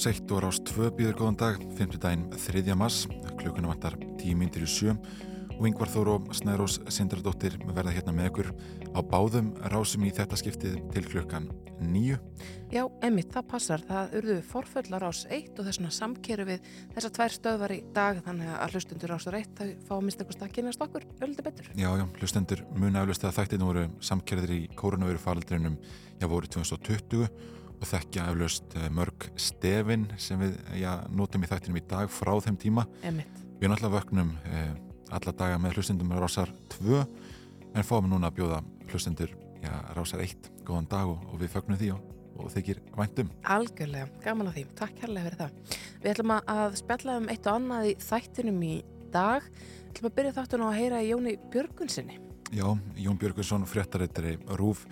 Rás 1 og Rás 2 býður góðan dag, 5. daginn 3. mars, klukkuna vantar 10 myndir í sjö og Yngvar Þóru og Snærós Sindradóttir verða hérna með ykkur á báðum rásum í þetta skiptið til klukkan 9. Já, emitt, það passar. Það urðu forföllar ás 1 og þessuna samkeru við þessar tvær stöðvar í dag þannig að hlustundur ásar 1 þau fá að mista eitthvað að kynast okkur öllu betur. Já, já, hlustundur muni aflust að þættinu voru samkerðir í kórunavöru faraldrinum já, voru 2020 og þekkja aflust mörg stefin sem við já, notum í þættinum í dag frá þeim tíma. Emitt. Við erum alltaf vöknum eh, alla daga með hlustundum rásar 2 en fáum núna að bjóða hlustundur já, rásar 1 góðan dag og, og við fögnum því og, og þykir væntum. Algjörlega, gaman að því. Takk kærlega fyrir það. Við ætlum að spjalla um eitt og annað í þættinum í dag. Við ætlum að byrja þáttun á að heyra Jóni Björgunsinni. Já, Jón Björgunsson, fréttareitari Rúf,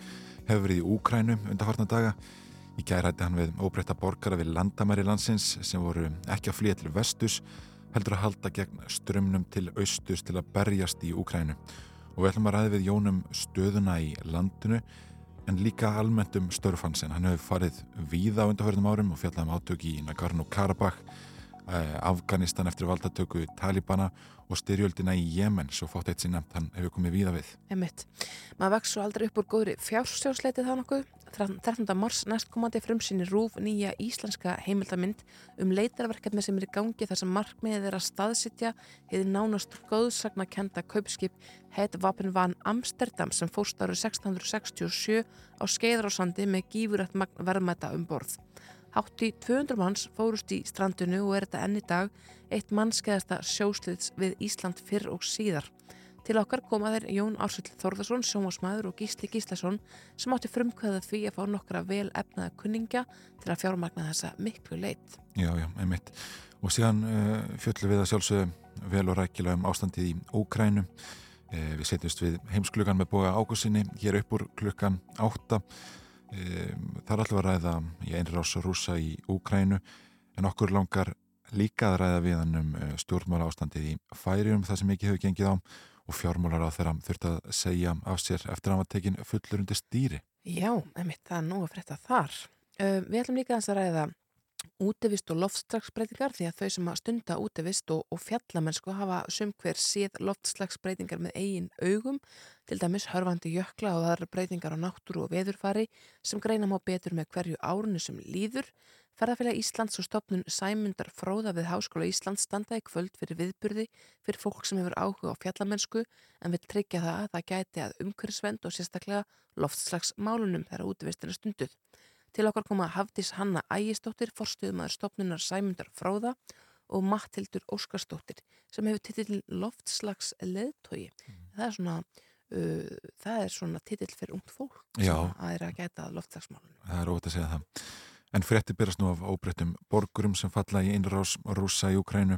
hefur verið í Úkrænum undarfartna daga. Í gærætti hann við óbreytta borgara við landamæri landsins sem voru ekki að flýja til vestus heldur að halda gegn strömmnum til austus til að berjast í Úkrænu og við ætlum að ræði við Jónum stöðuna í landinu en líka almennt um störfansin. Hann hefur farið víða á undarförðum árum og fjallaði um átök í Nagorno-Karabakh, eh, Afganistan eftir valdatöku Talibana og styrjöldina í Jemen, svo fótt eitt sinna hann hefur komið víða við. Emitt. Maður vext svo aldrei upp úr góðri fjárstjórnsleitið það nokkuð. 13. mars næstkomandi frumsýni Rúf nýja íslenska heimildamind um leitarverkefni sem er í gangi þar sem markmiðið er að staðsitja hefði nánast góðsagna kenda kaupskip heit Vapin van Amsterdam sem fórst árið 1667 á skeiðrásandi með gífurætt verðmæta um borð. Hátt í 200 manns fórust í strandinu og er þetta enn í dag eitt mannskeiðasta sjósliðs við Ísland fyrr og síðar. Til okkar koma þeir Jón Ársvöld Þórðarsson, sjómasmaður og Gísli Gíslason sem átti frumkvæða því að fá nokkra vel efnaða kunningja til að fjármagna þessa miklu leitt. Já, já, einmitt. Og síðan uh, fjöldlu við að sjálfsögðu vel og rækilega um ástandið í Ókrænu. Uh, við setjumst við heimsklugan með boga ágúsinni hér upp úr klukkan átta. Uh, það er alltaf að ræða í einrás og rúsa í Ókrænu en okkur langar líka að ræða við hann um stjórnmála ástandið í færium það sem ekki hefur gengið á og fjármálar á þeirra þurft að segja af sér eftir að hann var tekin fullur undir stýri. Já, emitt, það er nú að frétta þar. Uh, við ætlum líka að ræða útivist og loftslagsbreytingar því að þau sem að stunda útivist og, og fjallamennsku hafa sumhver síð loftslagsbreytingar með eigin augum, til dæmis hörfandi jökla og það eru breytingar á náttúru og veðurfari sem greina má betur með hverju árunu sem líður. Ferðarfélag Íslands og stopnun Sæmundar Fróða við Háskóla Íslands standa í kvöld fyrir viðburði fyrir fólk sem hefur áhuga á fjallamennsku en vil tryggja það að það gæti að umhverfisvend og sérstaklega loftslagsmálunum þegar útivistina stunduð. Til okkar koma Hafdís Hanna Ægistóttir, forstuðumæður stopnunar Sæmundar Fróða og Mattildur Óskarstóttir sem hefur titill loftslags leðtogi. Mm. Það er svona, uh, það er svona titill fyrir ungt fólk Já. að er að gæta loftslagsmálunum. Það er óvægt að segja það. En frétti byrjast nú af óbreyttum borgurum sem falla í innrás rúsa í Ukrænu.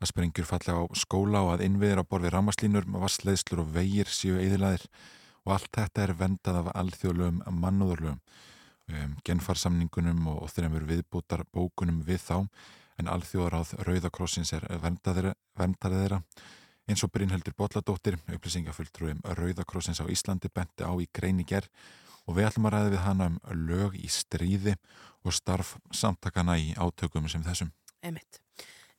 Að sprengjur falla á skóla og að innviðir á borfi ramaslínur, vassleiðslur og vegir séu eðilaðir og allt þetta er vendað af alþjóðlögum mannúðurlögum um, genfarsamningunum og, og þreymur viðbútar bókunum við þá. En alþjóðaráð Rauðakrossins er vendaðir þeirra. Eins og Brynheldur Bolladóttir upplýsingafulltrúum Rauðakrossins á Íslandi benti á í greini gerð og við ætlum að ræða við hana um lög í stríði og starf samtakana í átökum sem þessum. Emitt.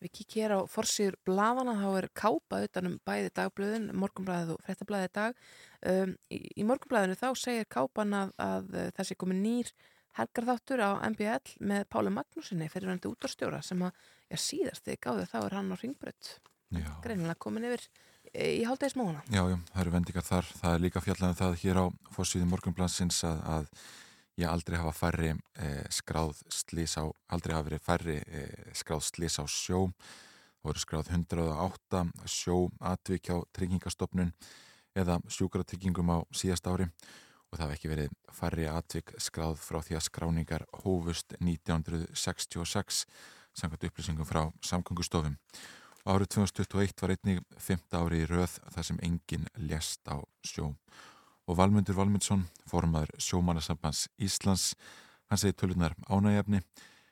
Við kíkjum hér á forsýður bladana, þá er kápa utanum bæði dagblöðin, morgunblæðið og frettablaðið dag. Um, í, í morgunblæðinu þá segir kápan að, að það sé komið nýr helgarþáttur á MBL með Páli Magnúsinni fyrir röndi útvarstjóra sem að já, síðast þig gáði þá er hann á ringbrödd. Greinilega komin yfir í hálfdegismóna. Já, já, það eru vendingar þar. Það er líka fjallan það hér á forsýði morgunblæðsins að, að ég aldrei hafa færri eh, skráð slís á, aldrei hafa verið færri eh, skráð slís á sjó voru skráð 108 sjó atvik á tryggingastofnun eða sjúkratryggingum á síðast ári og það hef ekki verið færri atvik skráð frá því að skráningar hófust 1966 samkvæmt upplýsingum frá samgöngustofum árið 2021 var einnig 5. ári í röð þar sem enginn lést á sjó og Valmundur Valmundsson, formaður sjómanarsambands Íslands, hann segir tölunar ánægjafni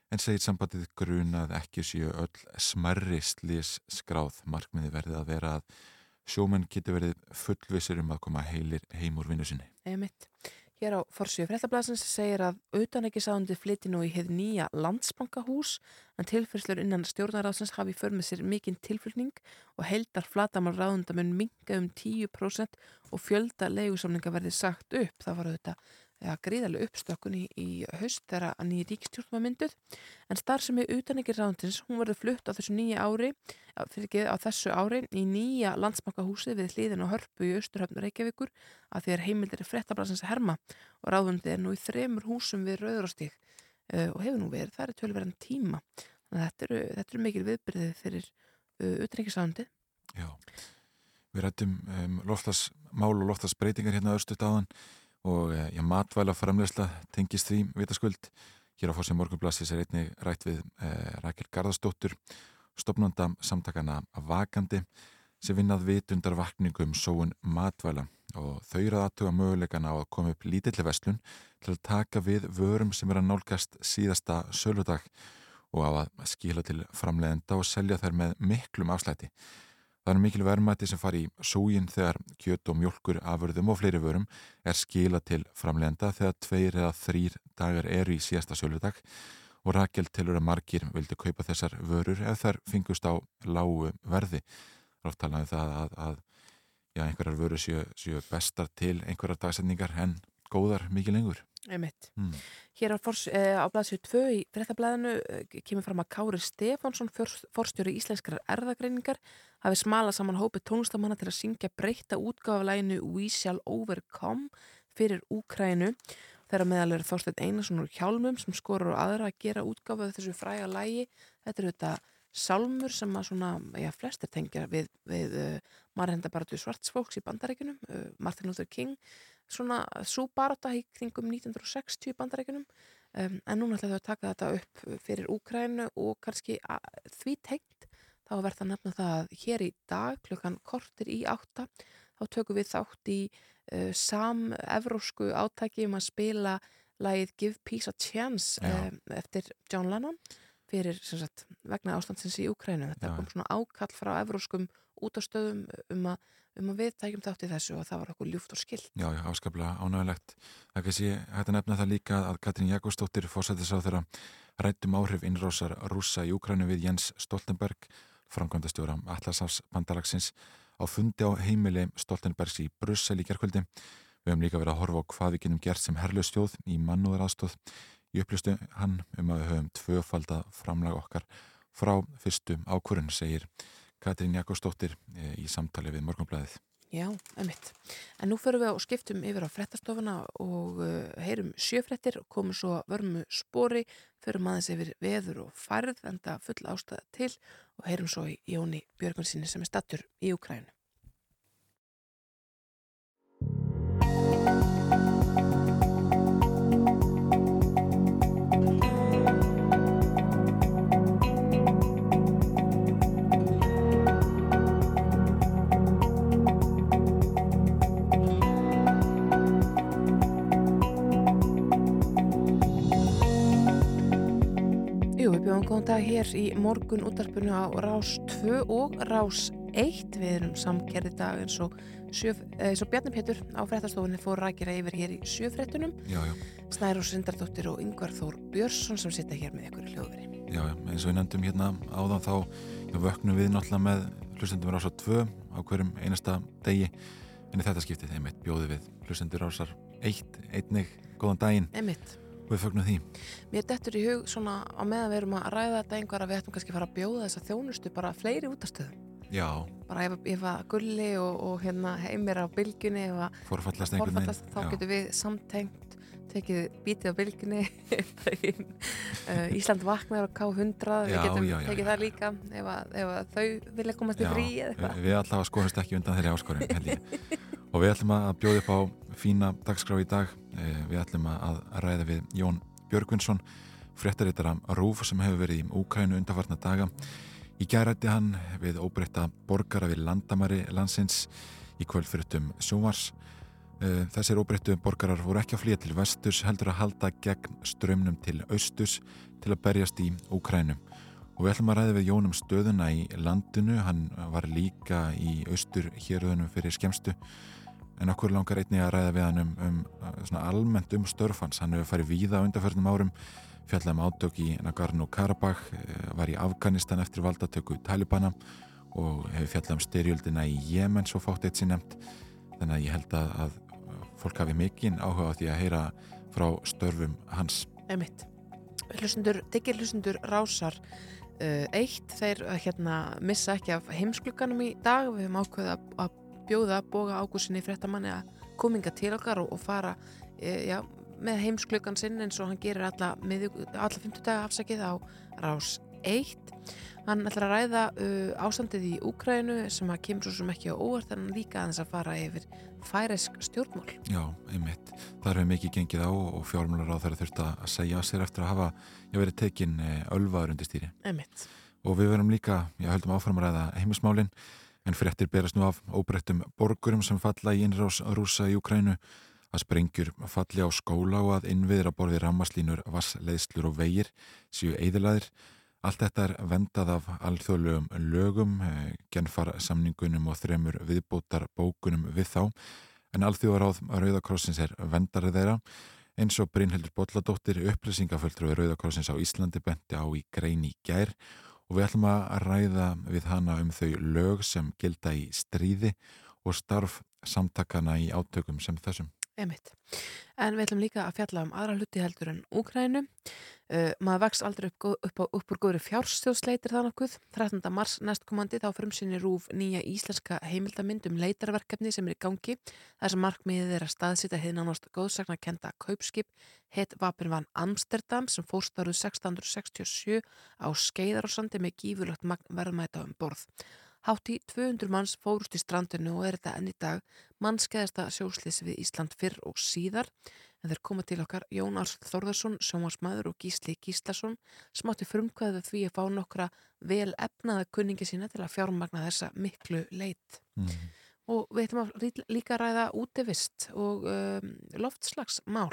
en segir sambandið grunað ekki séu öll smerri slís skráð markmiði verðið að vera að sjómenn geti verið fullvisir um að koma heilir heim úr vinnu sinni. Eða mitt. Hér á Forsjöu fréttablasins segir að auðanækisáðandi flytti nú í heið nýja landsbankahús en tilfyrslur innan stjórnaráðsins hafi för með sér mikinn tilflutning og heldar flatamál ráðundamun minga um 10% og fjölda leigusamlinga verði sagt upp. Það var auðvitað ja, gríðarlega uppstökkun í, í haust þegar að nýja ríkistjórn var mynduð. En starf sem er utanekir rándins hún verður flutt á þessu nýja ári fyrir ekki á þessu ári í nýja landsmakkahúsi við hliðin og hörpu í Östurhöfn Reykjavíkur að er heimildir frettablasins herma og ráðundið er nú í þremur húsum við Rauðrástík uh, og hefur nú verið, það er tölverðan tíma. Að þetta eru, þetta eru mikil viðbyrðið fyrir uh, utanekisrándi Já, við rættum um, loftasmál og loftasbreytingar hérna og eh, já, matvæla framlegsla tengist því vitaskuld. Hér á fórsið morgunblassis er einnig rætt við eh, Rækjel Garðarsdóttur, stopnanda samtakana Vakandi sem vinnað vitundar vakningum sóun matvæla og þau eru aðtuga möguleikana á að koma upp lítilli vestlun til að taka við vörum sem er að nálgast síðasta söludag og á að skila til framlegenda og selja þær með miklum afslæti. Það er mikil verðmætti sem fari í súgin þegar kjött og mjölkur afurðum og fleiri vörum er skila til framlegenda þegar tveir eða þrýr dagar eru í síðasta sjöludag og Rakel tilur að margir vildi kaupa þessar vörur ef þær fingust á lágu verði. Rátt talaði um það að, að já, einhverjar vörur séu, séu bestar til einhverjar dagsetningar en góðar mikið lengur. Mm. Hér á, eh, á blaðsjóð 2 í frettablaðinu eh, kemur fram að Kári Stefánsson, forstjóri íslenskar erðagreiningar, hafi smalað saman hópi tónlistamanna til að syngja breyta útgáfalæginu We Shall Overcome fyrir Úkrænu. Þeirra meðal er Þorstein Einarsson úr Hjálmum sem skorur á aðra að gera útgáfað þessu fræga lægi. Þetta er þetta salmur sem að svona, já, flestir tengja við, við uh, marghendabaratu svartsfólks í bandarækjunum, uh, Martin Luther King. Svona svo barata í kringum 1960 bandarækjunum um, en núna ætlaðu að taka þetta upp fyrir Úkrænu og kannski því tengt þá verður það nefna það að hér í dag klukkan kortir í átta þá tökum við þátt í uh, sam-evrósku átæki um að spila lagið Give Peace a Chance um, eftir John Lennon fyrir sagt, vegna ástandsins í Úkrænu þetta Já. kom svona ákall frá evróskum út á stöðum um að um að við tækjum þátt í þessu og það var okkur ljúft og skilt. Já, já, áskaplega ánægulegt. Það kannski hægt að nefna það líka að Katrín Jakobsdóttir fórsættis á þeirra rættum áhrif innrósar rúsa í Ukrænu við Jens Stoltenberg, framkvæmdastjóra Atlasafs bandalagsins á fundi á heimili Stoltenbergs í Brussel í gerkvöldi. Við höfum líka verið að horfa á hvað við genum gert sem herlustjóð í mannúðaraðstóð. Í upplýstu hann um að við höfum tvöfalda framlag okkar frá fyrstu ákvörun, segir Katrín Jakobsdóttir eh, í samtali við Morgonblæðið. Já, emitt. En nú förum við á skiptum yfir á frettastofuna og uh, heyrum sjöfrettir komum svo vörmu spori, förum aðeins yfir veður og færð en það full ástæða til og heyrum svo í Jóni Björgvinsinni sem er stattur í Ukrænu. Góðan dag hér í morgun útarpunni á Rás 2 og Rás 1. Við erum samkerði dag eins og, eh, og Bjarni Pétur á fréttastofunni fór rækjara yfir hér í sjöfréttunum. Snærós Sindardóttir og Yngvar Þór Björnsson sem sitta hér með ykkur í hljóðveri. Já, já, eins og við nefndum hérna áðan þá vöknum við náttúrulega með hlustendum Rásar 2 á hverjum einasta degi en í þetta skiptið einmitt bjóði við hlustendur Rásar 1 einnig góðan daginn. Einmitt. Við fögnum því. Mér dettur í hug svona á meðan við erum að ræða þetta einhver að við ættum kannski að fara að bjóða þessa þjónustu bara fleiri útastöðum. Já. Bara ef, ef að gulli og, og hérna heimir á bylgunni ef að forfallast einhvern veginn. Þá getur við samtengt, tekið bítið á bylgunni. Eh, Ísland vaknar á K100, við getum já, já, tekið já. það líka ef að, ef að þau vilja komast í frí eða eitthvað. Við allavega skoðumst ekki undan þeirri ég. og við ætlum að bjóða upp á fína dagskrá í dag Eh, við ætlum að ræða við Jón Björgvinsson, fréttarittara Rúf sem hefur verið í Úkrænu undarfarna daga. Í gærætti hann við óbreytta borgara við landamæri landsins í kvöldfyrirtum sjómars. Eh, þessir óbreyttu borgarar voru ekki að flýja til vesturs, heldur að halda gegn strömnum til austus til að berjast í Úkrænu. Og við ætlum að ræða við Jónum stöðuna í landinu, hann var líka í austur héröðunum fyrir skemstu en okkur langar einni að ræða við hann um, um svona almennt um störfans hann hefur farið víða á undarförnum árum fjallað um átök í Nagorno-Karabakh var í Afganistan eftir valdatöku Talibana og hefur fjallað um styrjöldina í Jemen svo fátt eitt sín nefnt. Þannig að ég held að, að fólk hafi mikinn áhuga á því að heyra frá störfum hans. Emitt, hlustundur, uh, eitt, þeir uh, hérna missa ekki af heimskluganum í dag. Við höfum ákveðið að, að bjóða boga ágúsinni fréttamanni að kominga til okkar og, og fara uh, já, með heimsklugan sinn eins og hann gerir alla, alla 50 daga afsakið á rás 1 Hann ætlar að ræða uh, ástandið í Úkrænu sem að kemur svo sem ekki á óvart en líka að þess að fara yfir færisk stjórnmál. Já, einmitt. Það er mikið gengið á og fjármálar á þeirra þurft að segja sér eftir að hafa verið tekinn ölvaður undir stýri. Einmitt. Og við verum líka, já höldum áfram að ræða heimismálinn en fréttir berast nú af óbreyttum borgurum sem falla í innrás rúsa í Úkrænu að sprengjur falli á skóla og að innviðra borði rammaslínur, vassleðslur og vegir séu eðlaðir Allt þetta er vendað af alþjóðlegum lögum, eh, genfarsamningunum og þremur viðbótar bókunum við þá, en alþjóðaráð Rauðakrossins er vendarið þeirra, eins og Brynhildur Bolladóttir upplýsingaföldru Rauðakrossins á Íslandi benti á í greini gær. Og við ætlum að ræða við hana um þau lög sem gilda í stríði og starf samtakana í átökum sem þessum. Emitt. En við ætlum líka að fjalla um aðra hluti heldur en Úgrænu. Uh, maður vext aldrei upp, upp, upp úr góðri fjárstjóðsleitir þannig okkur. 13. mars næstkomandi þá frumsynni rúf nýja íslenska heimildamind um leitarverkefni sem er í gangi. Það sem markmiðið er að staðsita hefði nánast góðsakna að kenda kaupskip hett Vapinvann Amsterdam sem fórstaruð 1667 á skeiðarósandi með gífurlögt verðmæta um borð. Hátt í 200 manns fórust í strandinu og er þetta enn í dag mannskæðasta sjóslýsi við Ísland fyrr og síðar en þeir koma til okkar Jón Arsl Þorðarsson, sjómasmaður og Gísli Gíslason smátti frumkvæðu því að fá nokkra vel efnaða kunningi sína til að fjármagna þessa miklu leit. Mm. Og við ætlum að líka ræða útivist og um, loftslagsmál.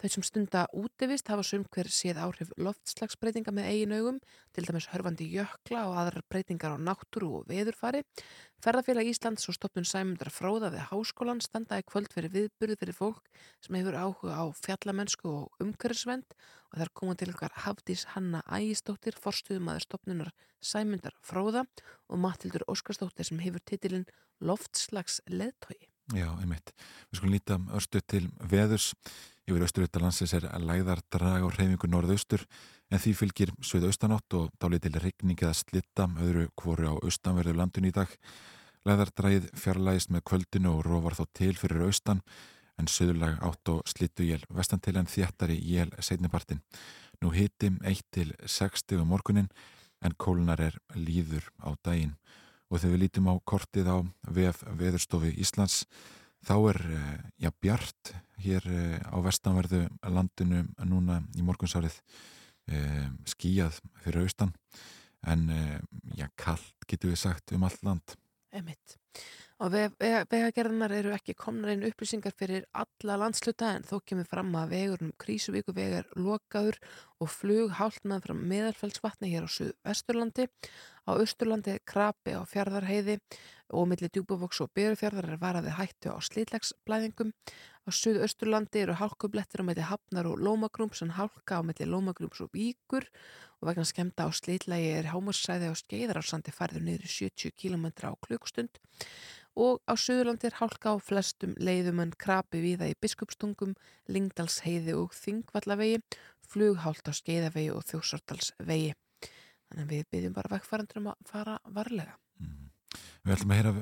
Þau sem stunda útivist hafa sum hver séð áhrif loftslagsbreytinga með eigin augum, til dæmis hörfandi jökla og aðrar breytingar á náttúru og veðurfari. Ferðarfélag Íslands og stopnum sæmundar fróða við háskólan standaði kvöld fyrir viðburði fyrir fólk sem hefur áhuga á fjallamennsku og umhverfisvend og þar koma til okkar Hafdís Hanna Ægistóttir, forstuðumadur stopnunar sæmundar fróða og Matildur Óskarstóttir sem hefur titilinn Loftslagsleðtói. Já, einmitt. Við skulum líta örstu til veðurs. Yfir austurutalansis er læðar drag á reyfingu norðaustur en því fylgir söðaustanátt og dálið til regning eða slitta öðru kvoru á austanverðu landun í dag. Læðardragið fjarlægist með kvöldinu og róvar þó til fyrir austan en söðurlag átt og slittu jél vestan til en þjættari jél setnipartin. Nú hiti 1-60 um morgunin en kólunar er líður á daginn og þegar við lítum á kortið á VF Veðurstofi Íslands þá er eh, já, bjart hér eh, á vestanverðu landinu núna í morgunsárið eh, skíjað fyrir austan en já, kallt getur við sagt um allt land. Emitt og vegagerðanar eru ekki komnar einn upplýsingar fyrir alla landsluta en þó kemur fram að vegurnum Krísuvíku vegar lokaður og flug hált með frá meðalfælsvatni hér á Suðvesturlandi. Á Östurlandi krapi á fjörðarheiði og millir djúbavoks og byrjufjörðar er varaði hættu á slítlegsblæðingum á Suðausturlandi eru hálkublettir á millir Hafnar og Lómagrúms en hálka á millir Lómagrúms og Víkur. Og vegna skemta á slítlegi er hámursæði á skeiðarársandi færður niður 70 km á klukkstund og á Suðurlandi er hálka á flestum leiðum en krapi viða í Biskupstungum, Lingdalsheiði og Þingvallavegi, flughált á Skeiðavegi og Þjósortalsvegi. Þannig að við byggjum bara vekkfærandur um að fara varlega. Mm. Við ætlum að heyra,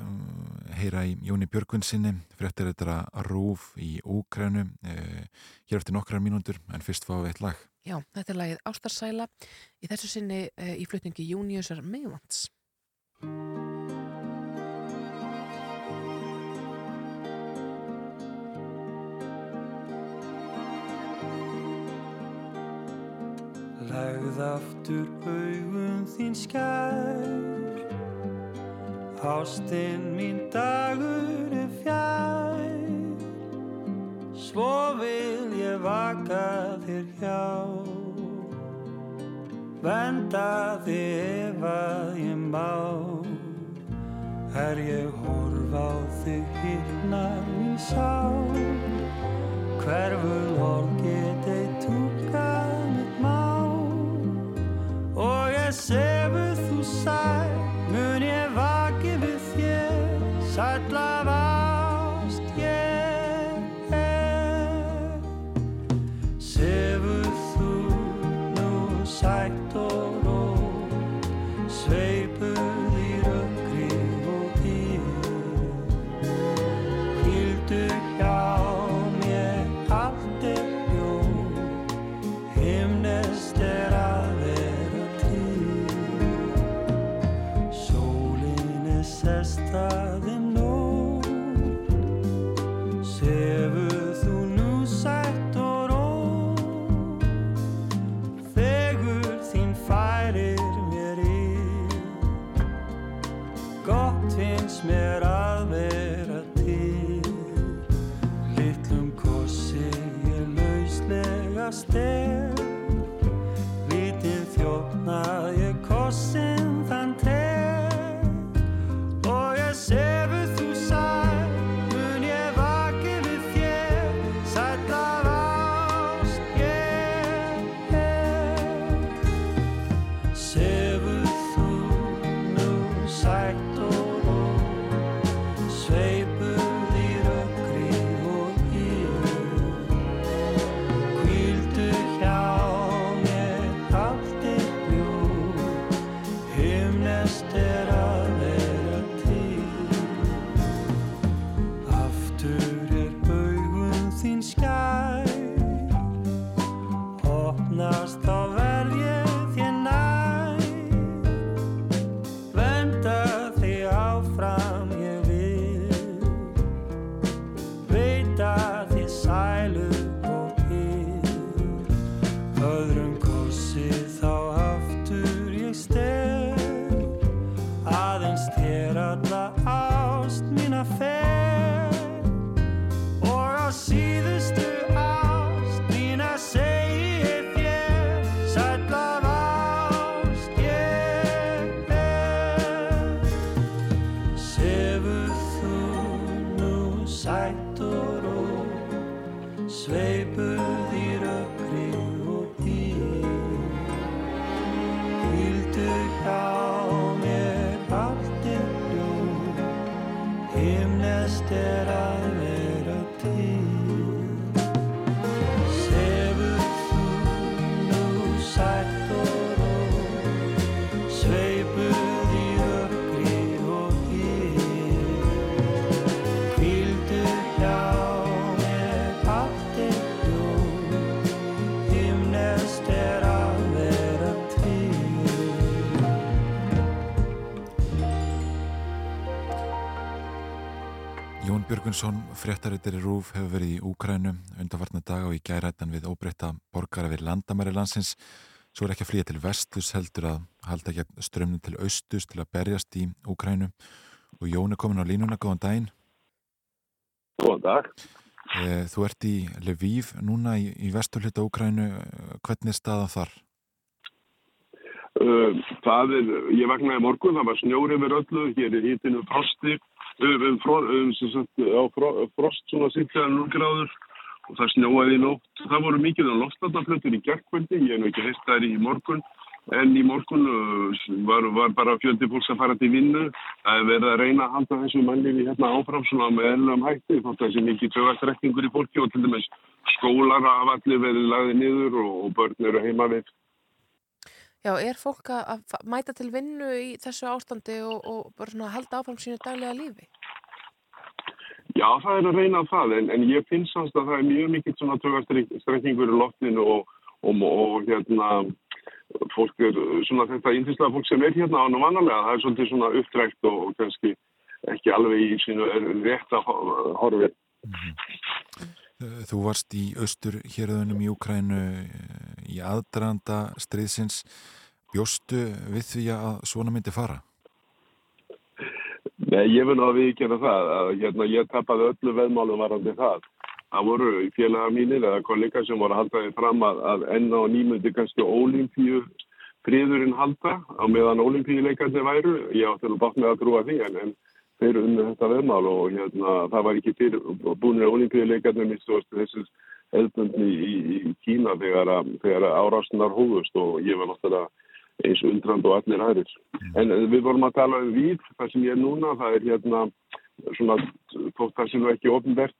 heyra í Jóni Björgvinsinni, fréttir þetta rúf í Úkrænu, eh, hér eftir nokkrar mínúndur en fyrst fá við eitt lag. Já, þetta er lagið Ástarsæla, í þessu sinni eh, í flutningi Júniusar Meivans. Legð aftur augum þín skær. Hástinn mín dagur er fjær. Svo vil ég vaka þér hjá. Venda þig ef að ég má. Er ég horf á þig hýrnar mín sá. Hverfur orð þú Björgunsson, fréttarittir í Rúf, hefur verið í Úkrænu undarfartna daga og í gærættan við óbreytta borgara við landamæri landsins. Svo er ekki að flýja til vestus heldur að halda gegn strömnin til austus til að berjast í Úkrænu. Og Jón er komin á línuna, góðan daginn. Góðan dag. Eh, Þú ert í Lviv núna í, í vesturhluta Úkrænu. Hvernig er staðan þar? Uh, það er, ég vaknaði morgun, það var snjóri yfir öllu, hér er hítinu frosti, um, um, um fro, frost svona sýtlega 0 gráður og það snjóaði í nótt. Það voru mikið á loftstandaflutur í gerkvöldi, ég hef nú ekki heist þær í morgun, en í morgun uh, var, var bara fjöldi fólks að fara til vinnu. Það er verið að reyna að halda þessu mannlifi hérna áfram svona með ennum hætti, þótt þessi mikið tögastrekkingur í fólki og til dæmis skólar af allir verið lagði niður og börn eru heima við. Já, er fólk að mæta til vinnu í þessu ástandi og, og bara svona halda áfram sínu daglega lífi? Já, það er að reyna á það, en, en ég finnst að það er mjög mikill svona tögastrekkingur í loftinu og, og, og hérna, fólk er svona þetta índislega fólk sem er hérna ánum vanalega, það er svolítið svona uppdrækt og, og kannski ekki alveg í sínu rétt að horfi. Eh, Þú varst í austur hérðunum í Úkrænu eh, í aðdraranda stríðsins. Bjóstu við því að svona myndi fara? Nei, ég vil að við gera það, að hérna, ég tapaði öllu veðmálum varandi það. Það voru félaga mínir eða kollega sem voru að halda því fram að, að enn á nýmundi kannski ólimpíu friðurinn halda á meðan ólimpíuleikarnir væru. Ég átti alveg bátt með að trúa því en, en þeir unni þetta veðmál og hérna, það var ekki fyrir búinir olimpíuleikarnir mitt þessi eldbundni í, í, Kína þegar, þegar árásnar hóðust og ég var náttúrulega eins undrand og allir aðrir. En við vorum að tala um við, það sem ég er núna, það er hérna svona, þótt það sem er ekki ofnvert,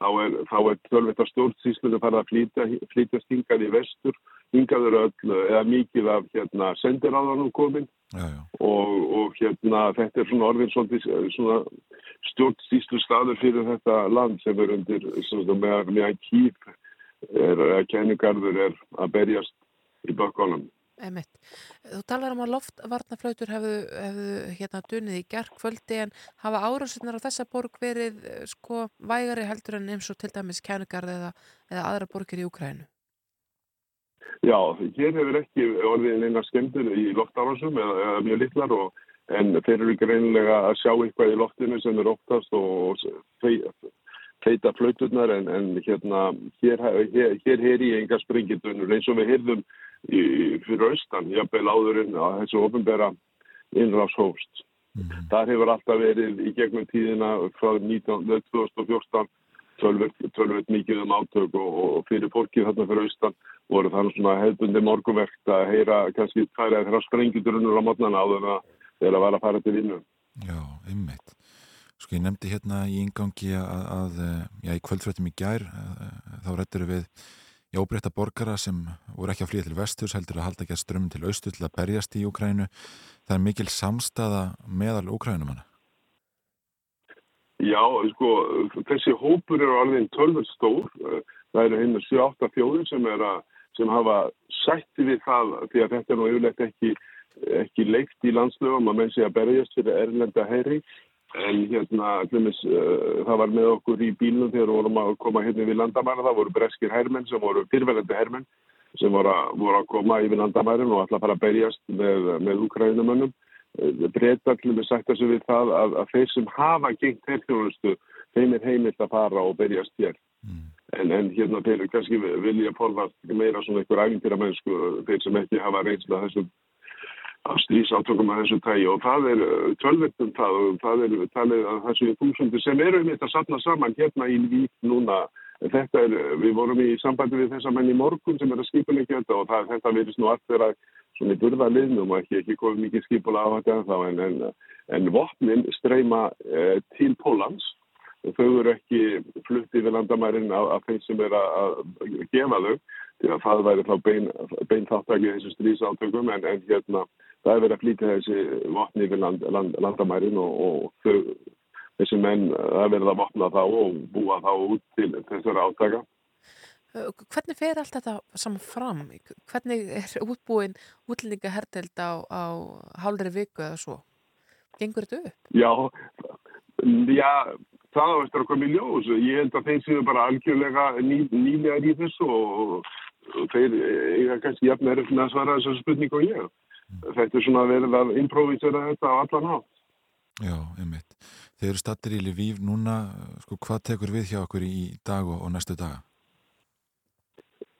þá er, er tölvita stjórnsýslunum farið að flýta, flýta stingað í vestur, hingaður öll eða mikið af hérna, sendiráðanum komin já, já. Og, og hérna þetta er svona orðin svona stjórnsýslu staður fyrir þetta land sem er undir með, með kýp er að kenningarður er að berjast í bakkonum. Emitt. Þú talar um að loftvarnaflautur hefðu, hefðu hérna dunið í gerðkvöldi en hafa árásinnar á þessa borg verið eh, sko vægari heldur en eins og til dæmis kænugarð eða, eða aðra borgir í Ukrænu? Já, hér hefur ekki orðið eina skemmtur í loftárásum eða, eða mjög litlar og, en þeir eru ekki reynilega að sjá eitthvað í loftinu sem er óttast og feita flauturnar en, en hérna hér, hér, hér er í enga springitunur eins og við heyrðum í, fyrir austan, jafnveil áðurinn á þessu ofinbæra innráshóst. Mm -hmm. Þar hefur alltaf verið í gegnum tíðina frá 2014 tölvöld mikið um átök og, og fyrir fólkið þarna fyrir austan voru þannig svona hefðbundi morgumverkt að heyra kannski hvað er þeirra sprengjuturinnur á mótnana á þeirra þegar að vara að fara til vinnu. Já, ymmit. Sko ég nefndi hérna í ingangi að, að já, í kvöldfrættum í gær þá rættir við í óbreyta borgara sem voru ekki að flýja til vesturs heldur að halda ekki að strömmin til austu til að berjast í Úkrænu. Það er mikil samstaða meðal Úkrænum hana. Já, sko, þessi hópur eru alveg tölvöld stór. Það eru hennar 7-8 fjóðir sem, sem hafa sætti við það því að þetta er nú yfirlegt ekki, ekki leikt í landslöfum að menn sé að berjast fyrir erlenda herri En hérna, glumis, uh, eh, það var með okkur í bílunum þegar vorum að koma hérna við landamæra. Það voru breskir hermenn sem voru fyrrverðandi hermenn sem voru að, voru að koma yfir landamærin og alltaf fara að berjast með, með Ukraínumönnum. Uh, Breyta glumis sagt þessu við það að, að þeir sem hafa gengt herrþjónustu, þeim er heimilt að fara og berjast hér. Mm. En, en hérna þeir kannski vilja forðast meira svona einhver æfintýra mennsku, þeir sem ekki hafa reynsla þessum að strísátökum að þessu tægi og það er uh, tölvertum það og það er talið að þessu þúsundir sem eru um þetta að satna saman hérna í Vík núna þetta er, við vorum í sambandi við þessa menn í morgun sem er að skipa líka þetta og það, þetta verðist nú allt vera svona í burðaliðnum og ekki, ekki komið mikið skipula á þetta en þá en, en, en vopnin streyma eh, til Pólans og þau eru ekki fluttið við landamærin af, af þeim sem er að, gefa þau því að það væri þá bein, bein þáttakið þessu strísátökum en, en hérna það er verið að flýta þessi vopni yfir land, land, landamærin og, og þau, þessi menn það er verið að vopna þá og búa þá út til þessari átaka. Hvernig fer allt þetta saman fram? Hvernig er útbúin útlendinga herteld á, á hálfri viku eða svo? Gengur þetta upp? Já, já það á eftir að koma í ljós. Ég held að þeir séu bara algjörlega ný, nýlega í þessu og, þeir eiga kannski jafn er eftir að svara þessu spurningu og ég þetta er svona verið að improvisera þetta á allan á. Já, einmitt. Þeir eru stattir í Lviv núna, sko, hvað tekur við hjá okkur í dag og, og næstu daga?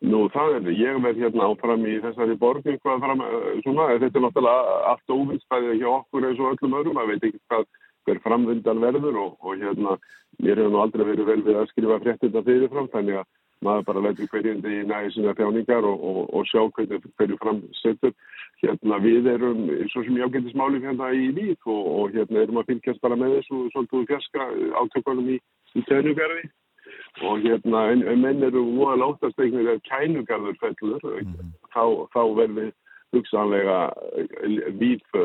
Nú, það er, ég verð hérna áfram í þessari borgin, hvað fram, eh, svona, þetta er náttúrulega allt óvinstæðið hjá okkur eins og öllum öðrum, að veit ekki hvað hver framvindan verður og, og hérna, mér hefur nú aldrei verið vel við að skrifa fréttinda fyrirfram, þannig að maður bara letur hverjandi í næði sinna þjáningar og, og, og sjá hvernig hverju framsettur. Hérna við erum, svo sem ég ágætti smáli hérna í líf og, og hérna erum að fylgjast bara með þessu svolítið fjerska átökunum í, í tænugarði og hérna en, en menn eru voða látasteknir eða kænugarður fellur, mm -hmm. þá, þá verður hugsanlega víf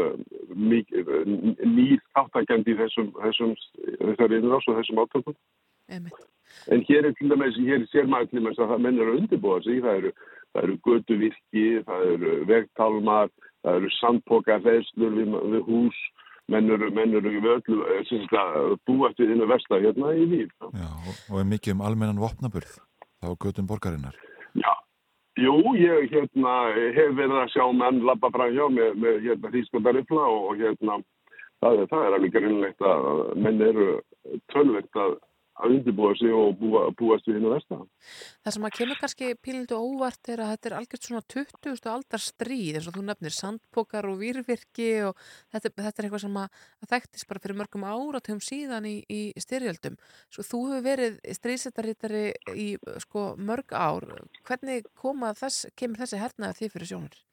nýð þáttakandi í þessum, þessum og þessum átökum. Emitt. En hér er til dæmis, hér sér maður til dæmis að það menn eru að undirbúa sig, það eru, það eru göduvirki, það eru vegtalmar, það eru sandpoka, hlæslur við, við hús, menn eru, menn eru völdu, búast við innu versta hérna í líf. Já, og, er mikið um almennan vopnaburð á gödum borgarinnar? Já, jú, ég hérna, hef verið að sjá menn lappa fram hjá með, með hérna hrískundarifla og hérna, það, það er alveg grinnlegt að menn eru tölvegt að að undirbúa sig og búa, búast við hinn og versta. Það sem að kemur kannski pílindu óvart er að þetta er algjört svona 20. aldar stríð eins og þú nefnir sandpokar og výrvirki og þetta, þetta er eitthvað sem að, þekktist bara fyrir mörgum áratöfum síðan í, í styrjöldum. Svo þú hefur verið stríðsettarittari í sko, mörg ár. Hvernig þess, kemur þessi hernaði því fyrir sjónur?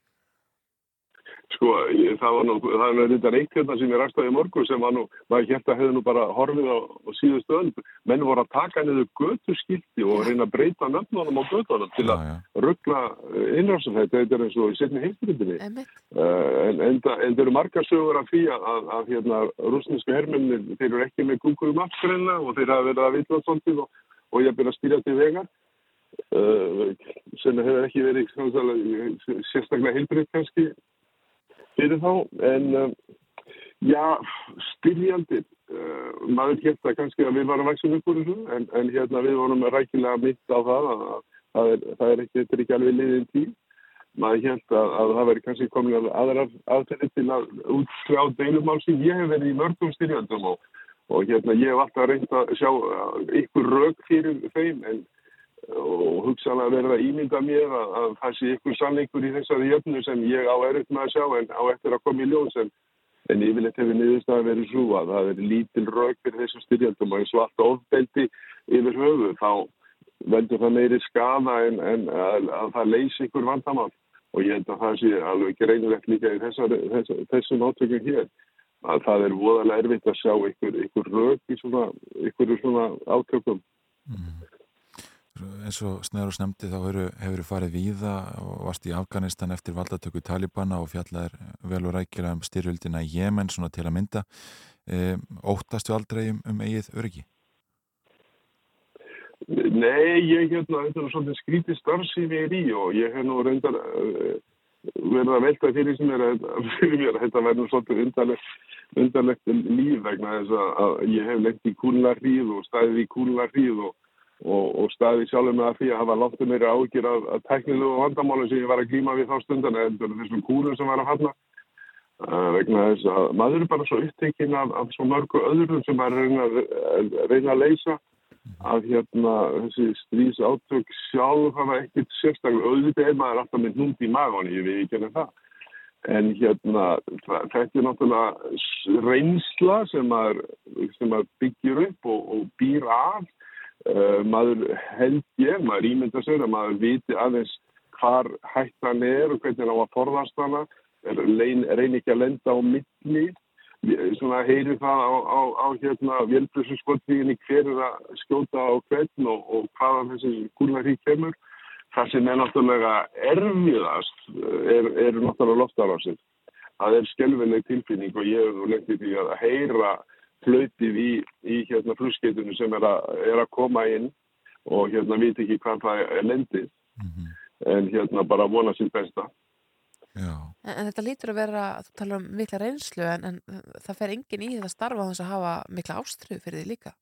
Sko, ég, það var nú, það er þetta reitt hérna sem ég ræstaði í morgun sem var nú, maður hérta hefði nú bara horfið á, á síðustu öll, menn voru að taka niður göturskilti og reyna að breyta nöfnunum á götunum til að ruggla eh, innráðsumhætti, þetta er eins og í setni heimsbyrjunni. Uh, en, en, en það eru marga sögur af því að, að, að hérna, rúsnesku herrmennir, þeir eru ekki með Google Maps greina og þeir hafa verið að vitla svolítið og, og ég byrja að stýra til vegar. Uh, sem hefur ekki verið sérstaklega heilbreytt kannski fyrir þá en um, já, styrjandi uh, maður hérta kannski að við varum vaksum upp úr þessu en, en hérna við vorum rækilega mitt á það að það er, það er, ekki, ekki alveg liðin tí maður hérta að, að það veri kannski komin aðrar aðferði til að útskrá deilumál sem ég hef verið í mörgum styrjandum og, og hérna ég hef alltaf reynd að sjá ykkur rauk fyrir þeim en og hugsaðan að verða ímynda mér að, að það sé ykkur sannleikur í þessari jöfnu sem ég á erut með að sjá en á eftir að koma í ljós en, en yfirleitt hefur niðurstaði verið svo að það verið lítil rauk fyrir þessum styrjaldum og allt ofbeldi yfir höfu þá veldur það meiri skada en, en að, að það leysi ykkur vandamál og ég held að það sé alveg ekki reynilegt líka í þessar, þess, þessum átökum hér að það er voðalega erfitt að sjá ykkur, ykkur rauk í svona, ykkur svona átökum. Mm eins og Snæður snemdi þá hefur farið víða og varst í Afganistan eftir valdatöku Talibana og fjallar vel og rækjala um styrjöldina í Jemen svona til að mynda e, óttastu aldrei um, um eigið öryggi? Nei, ég hérna þetta er svona skrítið starf sem ég er í og ég hef nú reyndar uh, verið að velta fyrir sem er að fyrir mér að þetta verður svona undarlegt undarlegt líf vegna þess að ég hef lengt í kúnlarríð og staðið í kúnlarríð og og, og staði sjálfur með að því að hafa láttu meira ágjur af, af teknilu og vandamálu sem ég var að glíma við þá stundan eða þessum kúrum sem var að falla. Uh, vegna þess að maður er bara svo upptekinn af, af svo mörgu öðrum sem maður reyna, reyna að leysa að hérna þessi strís átök sjálf hafa ekkert sérstaklega auðvitað er maður alltaf með núnd í magani, ég veit ekki henni það. En hérna þetta er náttúrulega reynsla sem maður, sem maður byggjur upp og, og býr af Uh, maður held ég, maður ímynda sér að maður viti aðeins hvar hættan er og hvernig hann á að forðast hana, reynir ekki að lenda á milli, svona heyri það á, á, á hérna vélbjörnskottíginni hver er að skjóta á hvern og, og hvaðan þessi kúlnarík kemur. Það sem er náttúrulega erfiðast er, er náttúrulega loftarásinn. Það er skelvileg tilfinning og ég hef lengt í því að heyra flautið í, í hérna flugskeitinu sem er að, er að koma inn og hérna viti ekki hvað það er lendið. Mm -hmm. en hérna bara vona sín besta. En, en þetta lítur að vera, þú talar um mikla reynslu en, en það fer engin í þetta starfa þess að hafa mikla ástriðu fyrir því líka?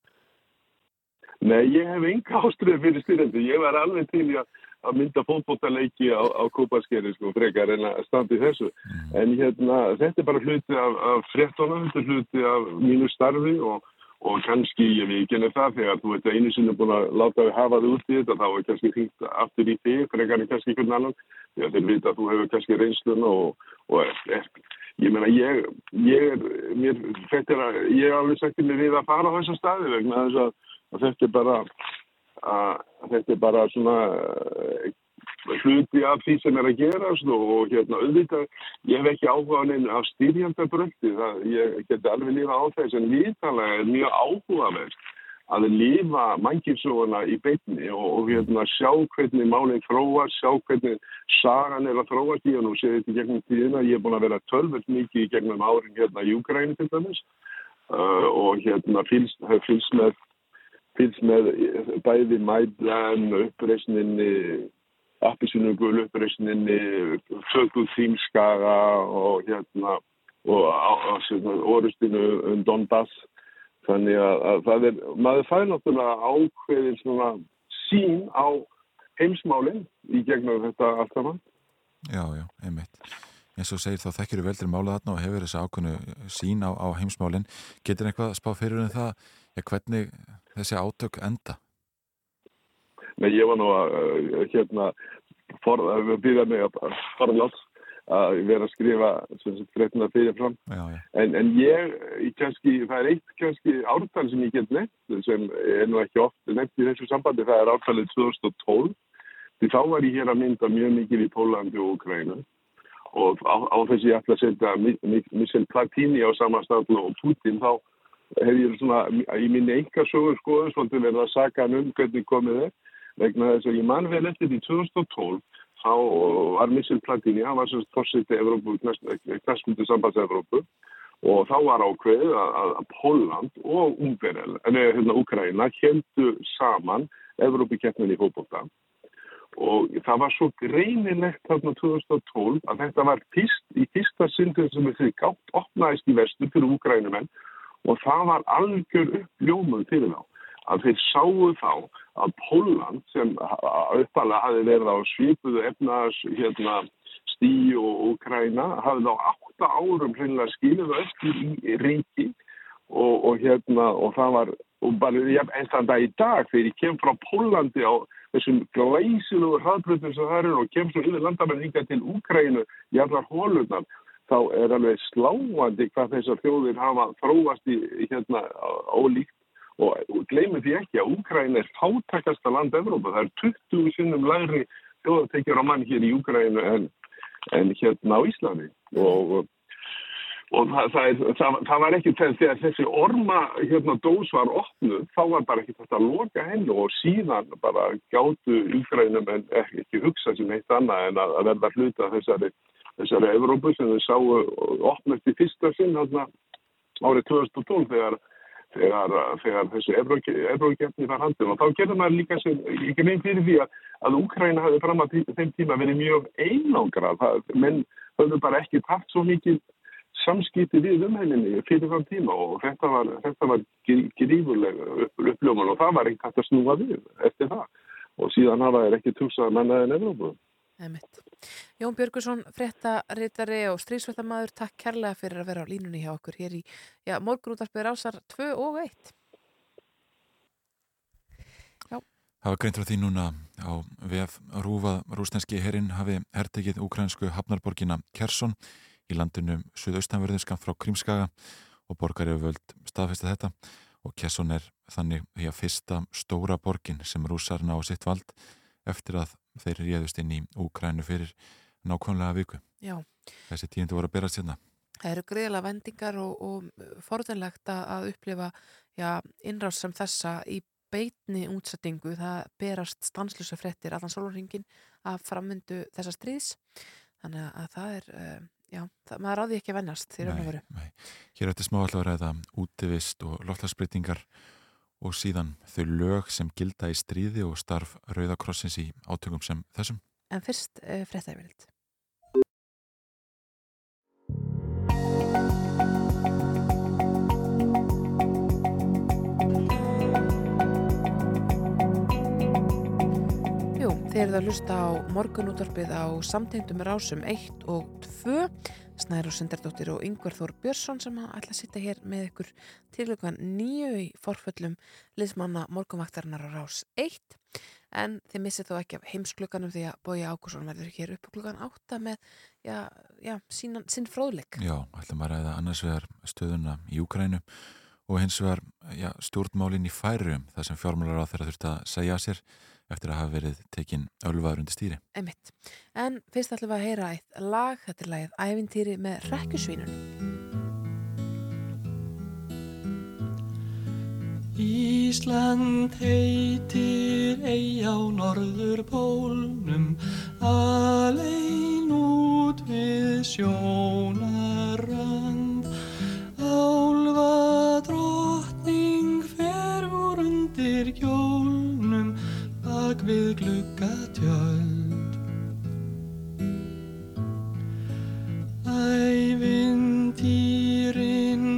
Nei, ég hef enga ástriðu fyrir styrjandi, ég var alveg til í að að mynda fólkbótaleiki á, á kópaskeri sko frekar en að standi þessu mm. en hérna þetta er bara hluti af, af frettóna, þetta er hluti af mínu starfi og, og kannski ég veit ekki en það þegar þú ert einu sinni búin að láta þau hafa þau út í þetta þá er kannski hringt aftur í þig frekar en kannski einhvern annan því að þeir vita að þú hefur kannski reynsluna og, og er, er, ég meina ég ég er, mér, þetta er að ég hef alveg sagt mig við að fara á þessa staði vegna þess að, að þetta er bara að þetta er bara svona eh, hluti af því sem er að gera og hérna auðvitað ég hef ekki áhugaðin af styrjandabröldi ég geti alveg lífa á þess en lítalega er mjög áhugaverð að lifa mannkipsóðuna í beitni og, og hérna, sjá hvernig málinn þróast, sjá hvernig sagan er að þróast í hann og sé þetta gegnum tíðina. Ég er búin að vera tölvöld mikið gegnum árin hérna Júgræni til dæmis uh, og hérna fylgst, fylgst með fylgst með bæði mæðan, uppreysninni, appisunugul uppreysninni, sökuð þýmskara og hérna og orustinu um Donbass. Þannig að, að það er, maður fær náttúrulega ákveðin svona sín á heimsmálinn í gegnum þetta allt saman. Já, já, einmitt. Eins og segir þá þekkir þú veldur mála þarna og hefur þessa ákveðinu sín á, á heimsmálinn. Getur einhvað spá fyrir um það ja, hvernig þessi átök enda? Nei, ég var nú að uh, hérna forða, býða mig að forðlátt að vera að skrifa fréttina fyrir fram Já, já. en, en ég, ég kannski, það er eitt kannski ártal sem ég get nefnt sem er nú ekki oft nefnt í þessu sambandi, það er ártalið 2012 því þá var ég hér að mynda mjög mikið í Pólandi og Ukrænu og á, á þessi ég ætla að setja Mi- Mi- Michel Platini á samanstaflu og Putin þá hef ég svona í minni engasögur skoðu svolítið verið að saka hann um hvernig komið er vegna þess að ég man vel eftir í 2012 þá var Michel Platini, hann var sem fórseti Evrópu, knæsmundu sambands Evrópu og þá var ákveðið að, Póland og Ungverjel, en hérna Ukraina heldu saman Evrópukeppnin í fótbolta. Og það var svo greinilegt þarna 2012 að þetta var fyrst, í fyrsta syndin sem þessi gátt opnaðist í vestur fyrir Ukrænumenn og það var algjör uppljómun fyrir þá að þeir sáu þá að Póland sem uppalega hafi verið á svipuðu efnaðs hérna, stí og Ukræna hafði þá átta árum hreinlega skiluðu eftir í ríki. Og, og hérna og það var og bara ja, eins þann dag í dag þegar ég kem frá Pólandi á þessum glæsilugu hraðbrutum sem það eru og kem svo yfir landamenn hinga til Úkrænu í allar hólunar þá er alveg sláandi hvað þessar þjóðir hafa þróast í hérna ólíkt. Og, gleymið því ekki að Úkræna er fátakasta land Evrópa, það er 20 sinnum læri þjóðatekjur á mann hér í Úkrænu en, en hérna á Íslandi. Og og það, það, er, það, það var ekki þegar þessi orma hérna dós var opnuð, þá var bara ekki þetta að loka hennu og síðan bara gáttu Úkrænum en ekki, hugsa sem eitt annað en að, að verða hluta þessari, þessari Evrópu sem þau sáu opnast í fyrsta sinn árið 2012 þegar, þegar, þegar þessi Evrókjefni var handin og þá gerði maður líka sem, ekki neinn fyrir því að, að Úkræna hafði fram að þeim tíma verið mjög einangrað, menn höfðu bara ekki tatt svo mikið samskipti við umheiminni fyrir þann tíma og þetta var, þetta var grífurlega upp, uppljóman og það var ekkert að snúa við eftir það. Og síðan hafa þeir ekki tugsað mennaðin Evrópu. Emitt. Jón Björgursson, fréttaritari og strísvöldamaður, takk kærlega fyrir að vera á línunni hjá okkur hér í ja, morgunútarpið rásar 2 og 1. Það var greint frá því núna á VF Rúfað rúsneski herrin hafi hertekið ukrainsku hafnarborgina Kersson í landinu suðaustanverðin skamf frá Krímskaga og borgar eru völd staðfesta þetta og Kersson er þannig því að fyrsta stóra borgin sem rúsar ná sitt vald eftir að þeir réðust inn í Úkrænu fyrir nákvæmlega viku. Já. Þessi tíundu voru að berast hérna. Það eru greiðilega vendingar og, og forðanlegt að upplifa já, innráð sem þessa í beitni útsettingu. Það berast stanslusa frettir allan sólurringin að framöndu þessa stríðs. Þannig að það er... Uh, Já, það, maður ráði ekki að vennast því raun og veru. Hér eftir smá allavega ræða útivist og loftlagsbreytingar og síðan þau lög sem gilda í stríði og starf Rauðakrossins í átökum sem þessum. En fyrst uh, fréttæfild. Jú, þeir eru að lusta á morgunútorpið á samtengdum rásum 1 og 2 Snæru Sundardóttir og Yngvar Þór Björnsson sem ætla að sitta hér með ykkur til klukkan nýju í forföllum liðsmanna morgunvaktarinnar á rás 1 en þið missið þó ekki af heimsklukkanum því að Bói Ákusson verður hér upp á klukkan 8 með já, já, sínan, sinn fróðleik. Já, ætlum að ræða annars vegar stöðuna í Úkrænu og hins vegar já, stjórnmálinn í færum þar sem fjármálar á þeirra þurft að segja sér eftir að hafa verið tekinn ölvaður undir stýri. Einmitt. En fyrst ætlum við að heyra eitt lag, þetta er lagið Ævintýri með Rekkjusvínun. Ísland heitir ei á norður pólnum Alein út við sjónarrand Bak við gluggatjöld Ævintýrin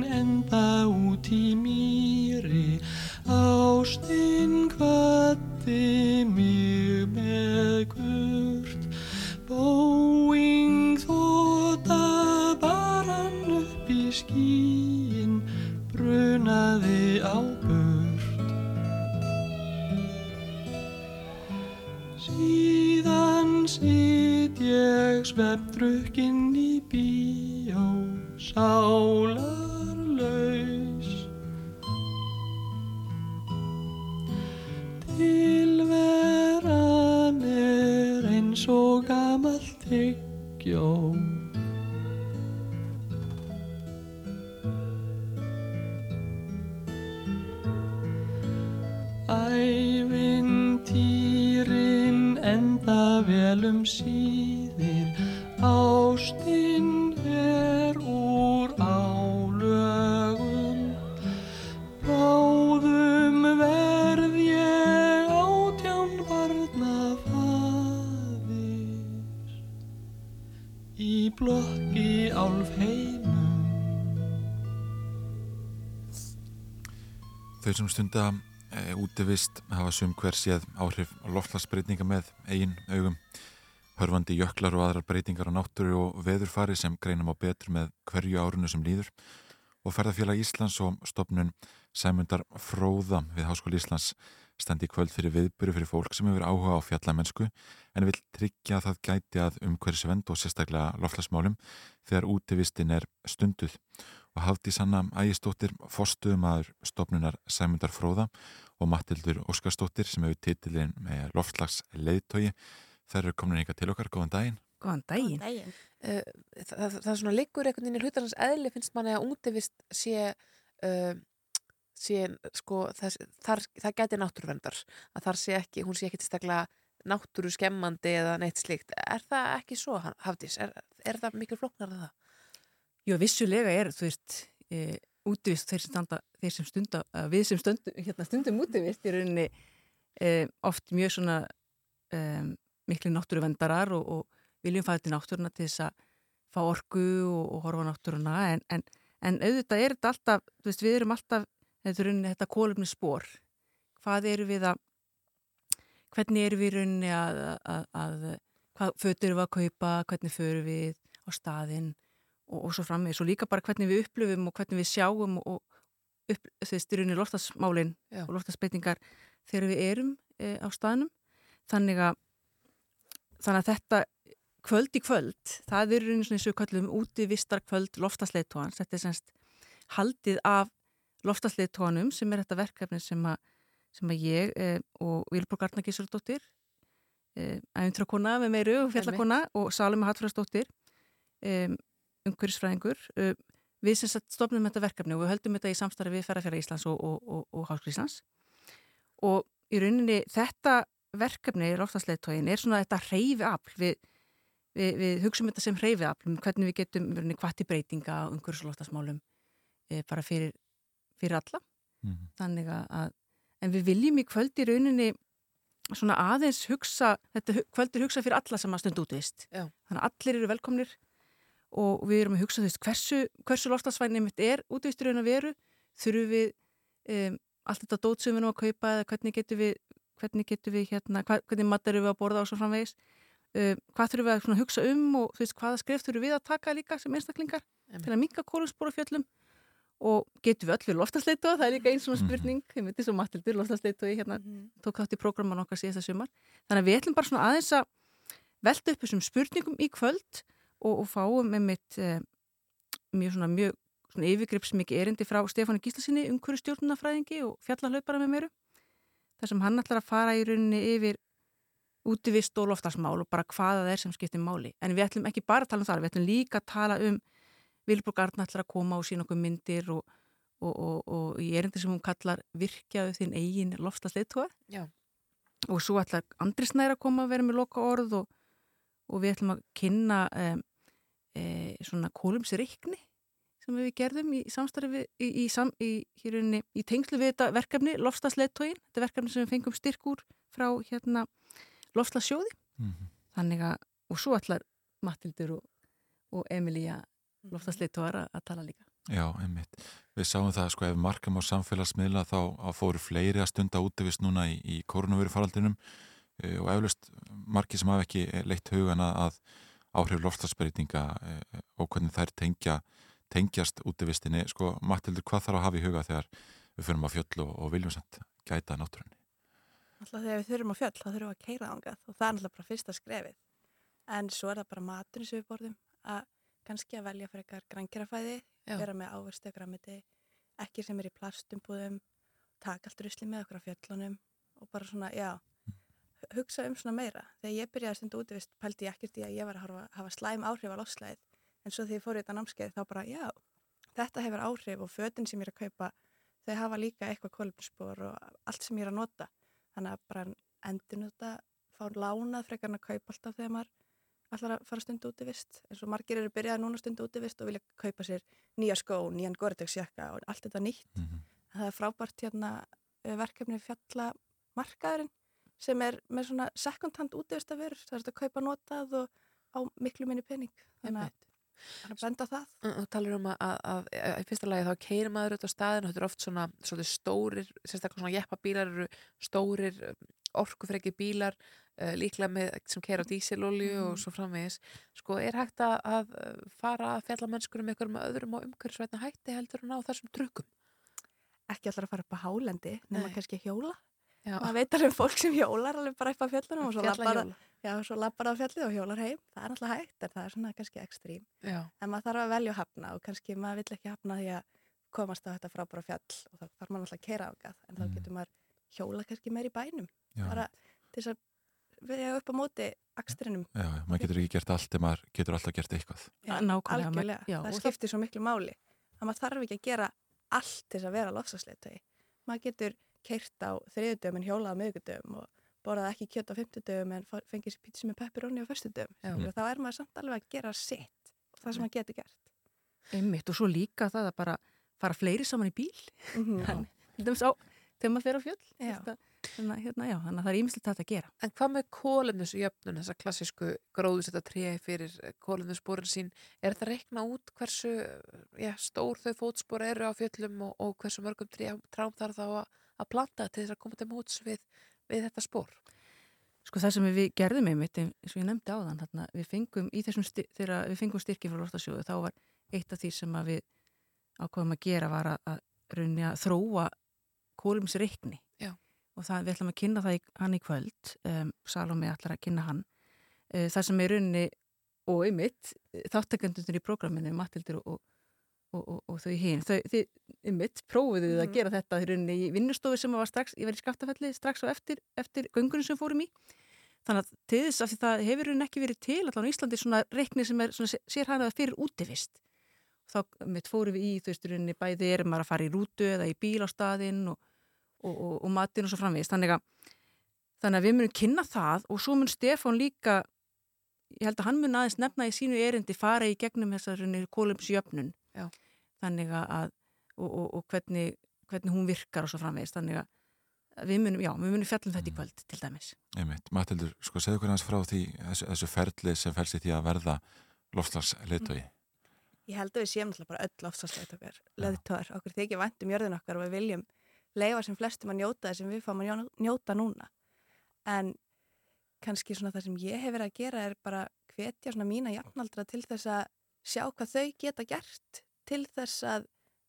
enda út í mýri Ástinn kvatti ég svefndrukkin í bíó sálarlaus Tilveran er eins og gamalt tyggjó Ævintýrin enda vel um síðir Ástinn er úr álögum. Bráðum verð ég átján barna faðir Í blokki álf heimum. Þau sem stunda e, útivist hafa sum hver séð áhrif loftlagsbreytinga með eigin augum. Hörfandi jöklar og aðrar breytingar á náttúru og veðurfari sem greinum á betur með hverju árunu sem líður og ferðarfélag Íslands og stopnun Sæmundar Fróða við Háskóli Íslands standi í kvöld fyrir viðbyrju fyrir fólk sem hefur áhuga á fjallamennsku en vil tryggja að það gæti að umhverfisvend og sérstaklega loftlagsmálum þegar útivistin er stunduð og hafði sanna ægistóttir forstuðum aður stopnunar Sæmundar Fróða og Mattildur Óskarstóttir sem hefur titilinn með loftslags leiðtogi. Þær eru komin eitthvað til okkar, góðan daginn. Góðan daginn. daginn. Uh, það, það, það er svona liggur einhvern veginn í hlutarnas eðli finnst manni að útivist sé, uh, sé sko, það, þar, það gæti náttúruverndar að þar sé ekki, hún sé ekki til stakla náttúru skemmandi eða neitt slíkt er það ekki svo, Hafdís? Er, er það mikil flóknar að það? Jú, vissulega er, þú veist, e, útivist þeir sem standa, þeir sem stunda, við sem stundum, hérna, stundum útivist í rauninni e, oft mjög svona e, miklu náttúruvendarar og, og viljum fæða til náttúruna til þess að fá orgu og, og horfa náttúruna. En, en, en auðvitað er þetta alltaf, veist, við erum alltaf, þetta rauninni þetta kólumni spór. Hvað eru við að, hvernig eru við rauninni að, að, að hvað fötur við að kaupa, hvernig förum við á staðinn og, og svo framvið, svo líka bara hvernig við upplöfum og hvernig við sjáum og upp, þau styrjunni loftasmálin og loftasbreytingar þegar við erum e, á staðnum. Þannig að þannig að þetta kvöld í kvöld, það eru eins og eins og kallum úti vistar kvöld loftasleitóans, þetta er semst haldið af loftasleitóanum sem er þetta verkefni sem að, sem að ég e, og Vilborg Arna Gísurdóttir e, æfintrakona með meiru og fjallakona og Salome Hattfræðsdóttir um, umhverjusfræðingur við sem sagt stofnum þetta verkefni og við höldum þetta í samstarfi við Ferðarfjara Íslands og, og, og, og Háskri Íslands. Og í rauninni þetta verkefni í loftasleitóin er svona þetta hreyfi afl við, við, við hugsaum þetta sem hreyfi afl um hvernig við getum hvati breytinga á umhverjusloftasmálum e, bara fyrir, fyrir alla. Mm -hmm. þannig að en við viljum í kvöld í rauninni svona aðeins hugsa þetta kvöldur hugsa fyrir alla sem að stund útvist þannig að allir eru velkomnir og við erum að hugsa þú veist hversu, hversu loftasvænið mitt er útvistur en að veru. Þurfum við um, allt þetta dótsum við nú að kaupa eða hvernig getur við hvernig getur við hérna, hva, hvernig matur við að borða og svo framvegis. Um, hvað þurfum við að hugsa um og þú veist hvaða skrif þurfum við að taka líka sem einstaklingar Amen. til að minka kólusbóra fjöllum? Og getur við öll við loftasleitu það er líka eins svona spurning þeim veitir svo Matildur, loftasleitu hérna, mm tók þátt í prógraman okkar síðasta sumar. Þannig að við ætlum bara svona aðeins að velta upp þessum spurningum í kvöld og, og fáum með mitt eh, mjög svona mjög svona yfirgripsmikið erindi frá Stefáni Gíslasinni umhverju stjórnunafræðingi og fjallalöpara með méru þar sem hann ætlar að fara í rauninni yfir útivist og loftarsmál og bara hvaða það er sem skiptir máli. En við ætlum ekki bara að tala um það, við ætlum líka að tala um Vilborg Arna ætlar að koma og sína okkur myndir og, og, og, og í erindi sem hún kallar virkjaðu þinn eigin loftasleitúar og svo ætlar Andri Snæra að koma að vera með loka orð og við ætlum að kynna um, e, svona kólumsreikni sem við gerðum í samstarfi í, í, í, í, í tengslu við þetta verkefni Lofstasleitóin, þetta verkefni sem við fengum styrk úr frá hérna Lofstasjóði mm -hmm. þannig að, og svo allar Matildur og, og Emilía Lofstasleitóar að, að tala líka. Já, einmitt. Við sáum það sko ef markam á samfélagsmiðla þá fóru fleiri að stunda útivist núna í koronavirufaraldinum e, og eflust marki sem hafa ekki leitt hugan að áhrif loftasbreytinga e, og hvernig þær tengja tengjast útivistinni, sko, Matildur, hvað þarf að hafa í huga þegar við fyrir að fjöll og, og viljum samt gæta náttúrunni? náttúrulega þegar við þurfum á fjöll þá þurfum við að keira ángað og það er náttúrulega bara fyrsta skrefið en svo er það bara maturinn sem við borðum að kannski að velja fyrir eitthvað grænkjærafæði Já. vera með áverstu og græmiti ekki sem er í plastumbúðum taka allt rusli með okkur á fjöllunum og bara svona, já hu- hugsa um svona meira. Þegar ég byrjaði að stunda útivist pældi ég ekkert í að ég var að hafa, hafa slæm áhrif á lofslæðið en svo því ég fór í þetta námskeið þá bara, já, þetta hefur áhrif og fötin sem ég er að kaupa þau hafa líka eitthvað kolumspor og allt sem ég er að nota. Þannig að bara endur nota, fá lánað frekar en að kaupa alltaf þegar maður allar að fara að stunda útivist. En svo margir eru byrjað núna að stunda útivist og vilja kaupa sér nýja skó, nýjan Gore-Tex jakka og allt þetta nýtt. Mhm. Það er frábært hérna eh, verkefni fjallamarkaðurinn sem er með svona second hand útivistarverur. Það er að kaupa notað og á miklu minni pening. Þannig að er að benda það. Þú talar um að, að, að, að í fyrsta lagi þá keirir maður auðvitað á staðinu, þetta er oft svona svolítið stórir, sérstaklega svona jeppabílar eru stórir, orkufreki bílar, uh, líklega með sem keira á dísilolju og svo framvegis. Sko er hægt að, að uh, fara að fjalla mennskurum ykkur með öðrum og umhverfisvætna hætti heldur en á þessum trukkum? Ekki allar að fara upp á hálendi, nema kannski hjóla. Já, Maður veit alveg um fólk sem hjólar alveg bara upp á fjöllunum og svo lappar, já, svo lappar á fjallið og hjólar heim. Það er náttúrulega hægt, en það er svona kannski ekstrím. Já, En maður þarf að velja að hafna og kannski maður vill ekki hafna því að komast á þetta frábæra fjall og þá þarf maður alltaf að keira ágað. En þá Mm. getur maður hjóla kannski meir í bænum. Já, Bara til þess að vera upp á móti akstrinum. já, já, maður getur ekki gert allt en maður getur alltaf gert eitthvað. Já, nákvæmlega, Algjörlega. já, það það- skiptir svo miklu máli. Að maður þarf ekki að gera allt til þess að vera lofsasleitögi. Maður getur keirt á þriðudöfum en hjóla á miðugudöfum og borðað ekki kjött á fimmtudöfum en fengið sér pítsi með pepperoni á förstudöfum. Og þá er maður samt alveg að gera sitt og það sem maður getur gert. einmitt og svo líka það að bara fara fleiri saman í bíl. Mm á, þegar maður fer á fjöll. Þetta- þannig, að, hérna, að það er ímislegt hægt að gera. En hvað með kólefnusjöfnun, þessa klassísku gróðusetta tré fyrir kólefnussporin sín, er þetta reikna út hversu já, stór þau fótspor eru á fjöllum og, og hversu mörgum tré, trám þarf þá að, að planta til þess að koma til móts við, við þetta spór? Sko það sem við gerðum einmitt, eins og ég nefndi áðan, þarna, við fengum í þessum, þegar við fengum styrki frá Lortasjóðu, þá var eitt af því sem við ákvaðum að gera var að, að, raunni að þróa kólumsreikni. Og það, við ætlum að kynna það í, hann í kvöld, um, Salome ætlar að kynna hann. Uh, það sem er raunni, og einmitt, þáttakendundur í prógraminu, Matildur og, og, og, og þau hinn, þið, einmitt, prófuðu mm. að Mhm. gera þetta í rauninni í vinnustofu sem var strax, ég var í skaftafelli strax á eftir, eftir göngunum sem fórum í. Þannig að til þess að það hefur rauninni ekki verið til allan á Íslandi svona reikni sem er svona sérhæðað fyrir útivist. Þá mitt fórum við í, þú veist, rauninni bæði erum maður að fara í rútu eða í bíl á staðinn og, og, og, og matinn og svo framvegist. Þannig að, þannig að við munum kynna það og svo mun Stefán líka, ég held að hann mun aðeins nefna í sínu erindi fara í gegnum þessar kólumsjöfnun. Já. Þannig að, og, og, og hvernig, hvernig hún virkar og svo framvegist. Þannig að við munum, já, við munum fjallum þetta í kvöld til dæmis. Einmitt, Matildur, sko, segðu hvernig hans frá því þessu, þessu ferli sem felst í því að verða lofslagsleitói. Ég held að við séum náttúrulega bara öll ofsasleitökar, leðtóðar, okkur þykir vænt um jörðin okkar og við viljum leifa sem flestum að njóta það sem við fáum að njó- njóta núna. En kannski svona það sem ég hef verið að gera er bara hvetja svona mína jafnaldra til þess að sjá hvað þau geta gert til þess að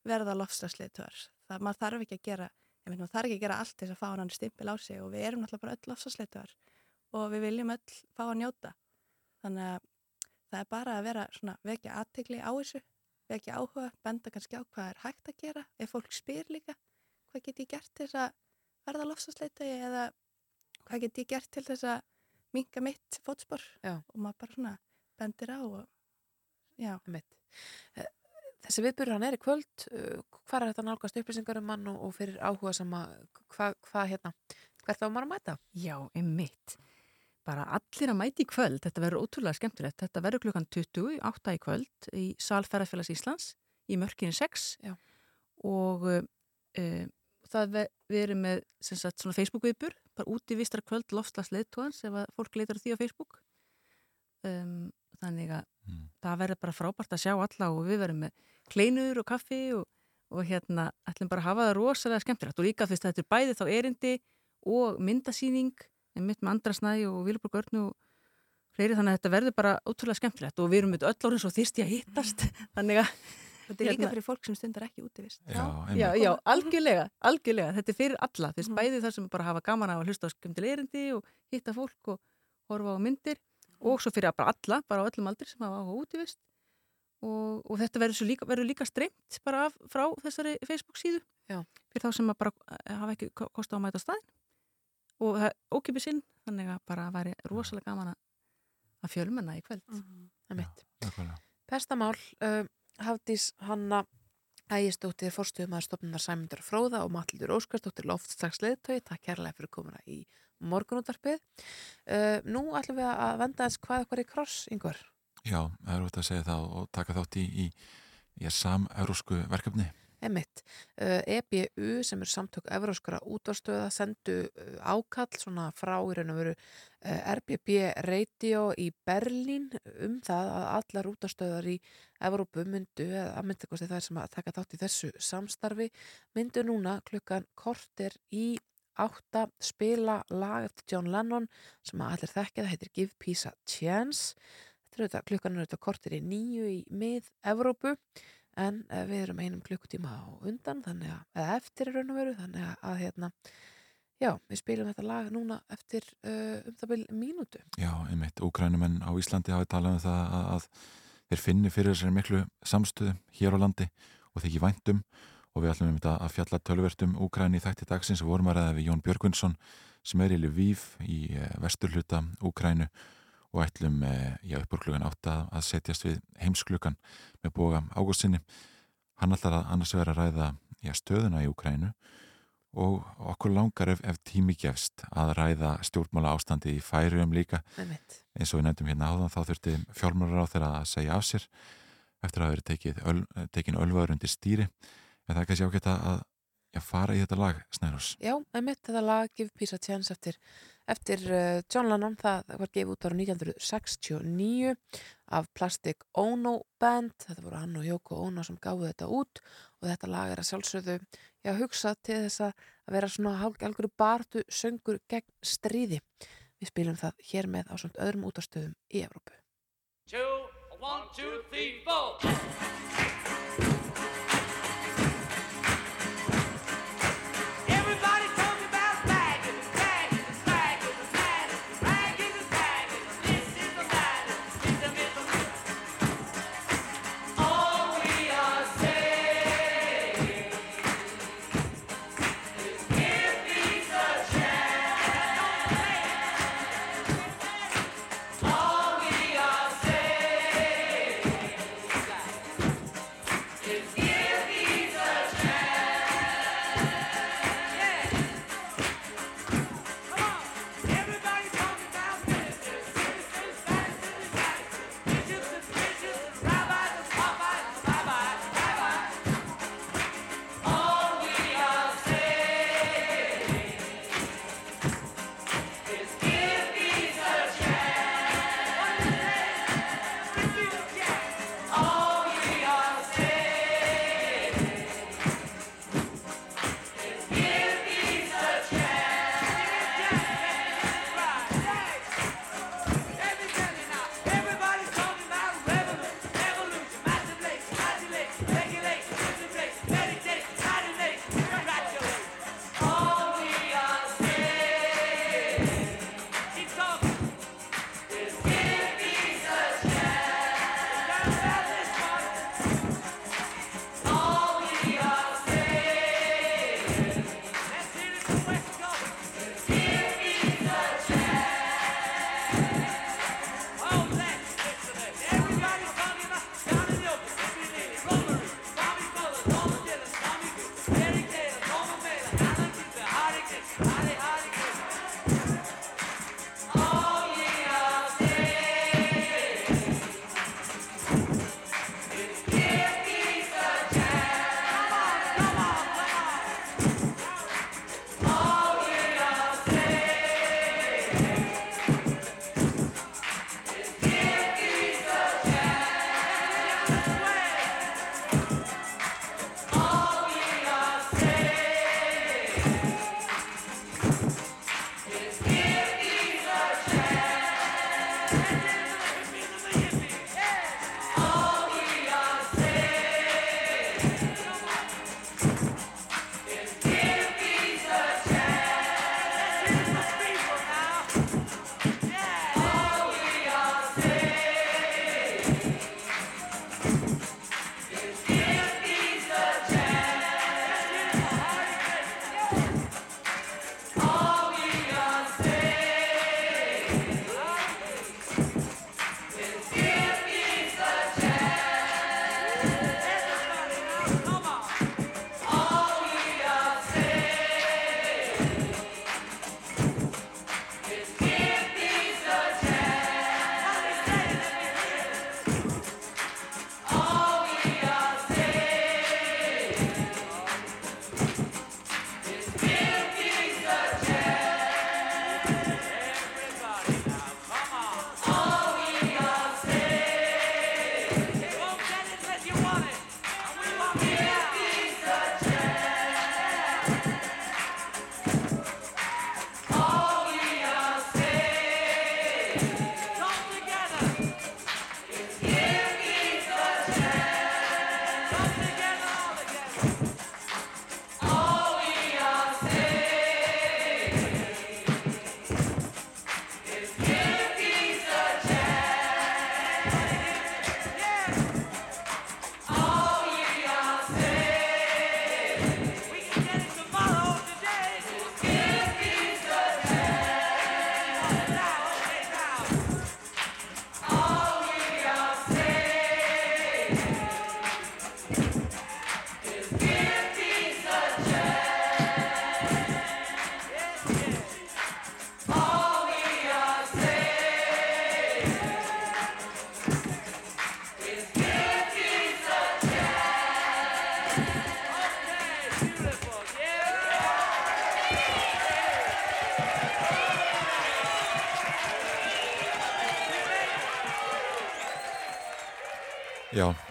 verða lofsasleitöðar. Það maður þarf ekki að gera, ég veit maður þarf ekki að gera allt til þess að fá hann stimpil á sig og við erum náttúrulega bara öll lofsasleitöðar og við viljum öll fá að njóta. Þannig að það er bara að vera svona vekja aðtegli á þessu, vekja áhuga, benda kannski á hvað er hægt að gera, ef fólk spyr líka, hvað get ég gert til þess að verða lofsasleita eða hvað get ég gert til þess að minka mitt fótspor Já. og maður bara svona bendir á og já, Einmitt. Eh, Þessi viðbyrður hann er í kvöld, hvað er þetta nálgast upplýsingar um hann og, og fyrir áhuga sama, hvað hva, hérna, hvert á maður að mæta? Já, einmitt. Bara allir að mæti í kvöld, þetta verður ótrúlega skemmtilegt. Þetta verður klukkan 20, 8 í kvöld í Salferðarfélags Íslands í mörkinni 6 Já. og uh, það ver, við erum með sagt, svona Facebook-viðbur, bara úti vistar kvöld lofslagsleitóðans ef að fólk leitar því á Facebook. Um, þannig að Mm. það verður bara frábært að sjá alla og við verðum með kleinur og kaffi og, og hérna ætlum bara að hafa það rosalega skemmtilegt og líka fyrst að þetta er bæði þá erindi og myndasýning mitt með Andra Snæði og Vilborg Örnu og fleiri þannig að þetta verður bara ótrúlega skemmtilegt og við erum með öll orðin svo þyrsti að hittast þannig að Þetta er líka Hérna- fyrir fólk sem stundar ekki útivist. Já, Já, einmitt. já, algjörlega, algjörlega, þetta er fyrir alla, þú veist, Mhm. bæði þar sem bara hafa gaman á að hlusta á skemmtileg erindi og hitta fólk og horfa á myndir og svo fyrir bara alla, bara á öllum aldri sem hafa áhuga útivist og, og þetta verður svo líka, verður líka streymt bara af, frá þessari Facebook síðu Já. fyrir þá sem að bara eh, hafa ekki ko- kost á að mæta staðin og það er ókipið sinn, þannig að bara væri rosalega gaman að- að fjölmenna í kvöld. Mhm. Einmitt. nákvæmlega. Pestamál, uh, Hafdís Hanna Ægistóttir, fórstuðumæður stofnunar Sæmundur Fróða og Matildur Óskarsdóttir loftslags leðtögi, takk kærlega fyrir komuna í morgunútarpið. Uh, nú ætlum við að venda eins hvað eitthvað í kross, yngvar. Já, það er út að segja það og taka þátt í, í, í sam-eurósku verkefni. Emitt. EBU sem er samtök evróskara útvarstöða sendu ákall svona frá í raun og veru RBB Radio í Berlín um það að allar útvarstöðar í Evrópu myndu, að myndu það er sem að taka þátt í þessu samstarfi myndu núna klukkan korter í átta spila lag eftir John Lennon sem að allir þekkja, það heitir Give Peace a Chance þetta klukkan er auðvitað korter í nýju í mið-Evrópu en uh, við erum einum klukkutíma á undan þannig að, eða eftir raun og veru þannig að, að hérna, já, við spilum þetta lag núna eftir uh, um það byrjum mínútu. Já, einmitt, úkrænumenn á Íslandi hafi talað um það að, að þeir finni fyrir þessari miklu samstöðu hér á landi og þykji væntum og við ætlum um að fjalla tölvertum Úkræni í þætti dagsins. Og vorum að ræða við Jón Björgvinsson sem er í Lviv í eh, vesturhluta Úkrænu og ætlum eh, já, uppur klukkan átta að setjast við heimsklukan með boga ágústinni. Hann ætlar að annars vera að ræða já, stöðuna í Úkrænu og okkur langar ef, ef tími gefst að ræða stjórnmála ástandi í færium líka eins og við nefndum hérna áðan þá þurfti fjármálar á þeirra að segja af sér eftir að tekið öl, tekin ölvaður undir stýri en það er kannski ágætt að já, fara í þetta lag Snærós. Já, með mitt þetta lag Give Peace a Chance eftir, eftir eh, John Lennon, það var gefið út ára 1969 af Plastic Ono Band. Þetta voru hann og Jóko Ono sem gáði þetta út og þetta lag er að sjálfsögðu ég hafa hugsað til þess að vera svona halgur bartu söngur gegn stríði. Við spilum það hér með á svona öðrum útastöðum í Evrópu. 2, 1, 2, 3, 4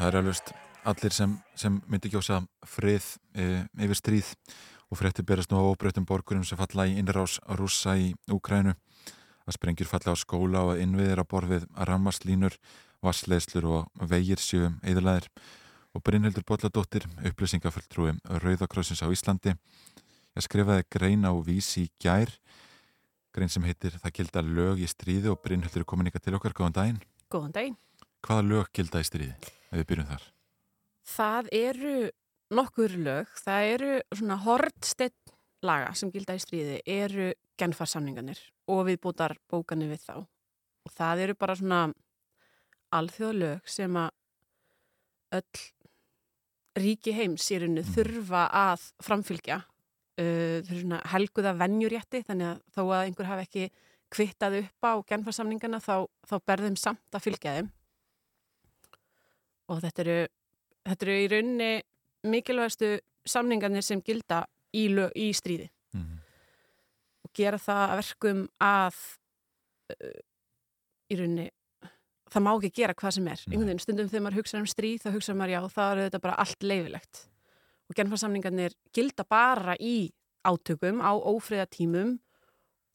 það er alveg allir sem, sem myndi kjósa frið e, yfir stríð og frétti berast nú á óbreytum borgurum sem falla í innrás rússa í Úkrænu að sprengjur falla á skóla og að innviðir að borfið að rammarslínur, vassleislur og vegir sjöum eðalaðir og Brynhildur Bolladóttir, upplýsingafulltrúi Rauðakrossins á Íslandi ég skrifaði grein á vísi í gær. Grein sem heitir Það gilda lög í stríði og Brynhildur er komin ykkar til okkar, góðan daginn. Góðan daginn. Hvaða lög gilda í stríði, við byrjum þar? Það eru nokkur lög, það eru svona hortstinn laga sem gilda í stríði, eru genfarsamninganir og viðbútar bókanir við þá. Og það eru bara svona alþjóðlög sem að öll ríki heims í rauninu þurfa að framfylgja. Uh, þau eru svona helguða venjurétti þannig að þó að einhver hafi ekki kvittað upp á genfarsamningana þá, þá berðum samt að fylgja þeim. Og þetta eru þetta eru í rauninni mikilvægastu samningarnir sem gilda í, lög, í stríði. Mm -hmm. og gera það að verkum að uh, í rauninni það má ekki gera hvað sem er. Einhvern veginn stundum þegar maður hugsa um stríð þá hugsa maður já, það eru þetta bara allt leifilegt og genfarsamningarnir gilda bara í átökum á ófriðatímum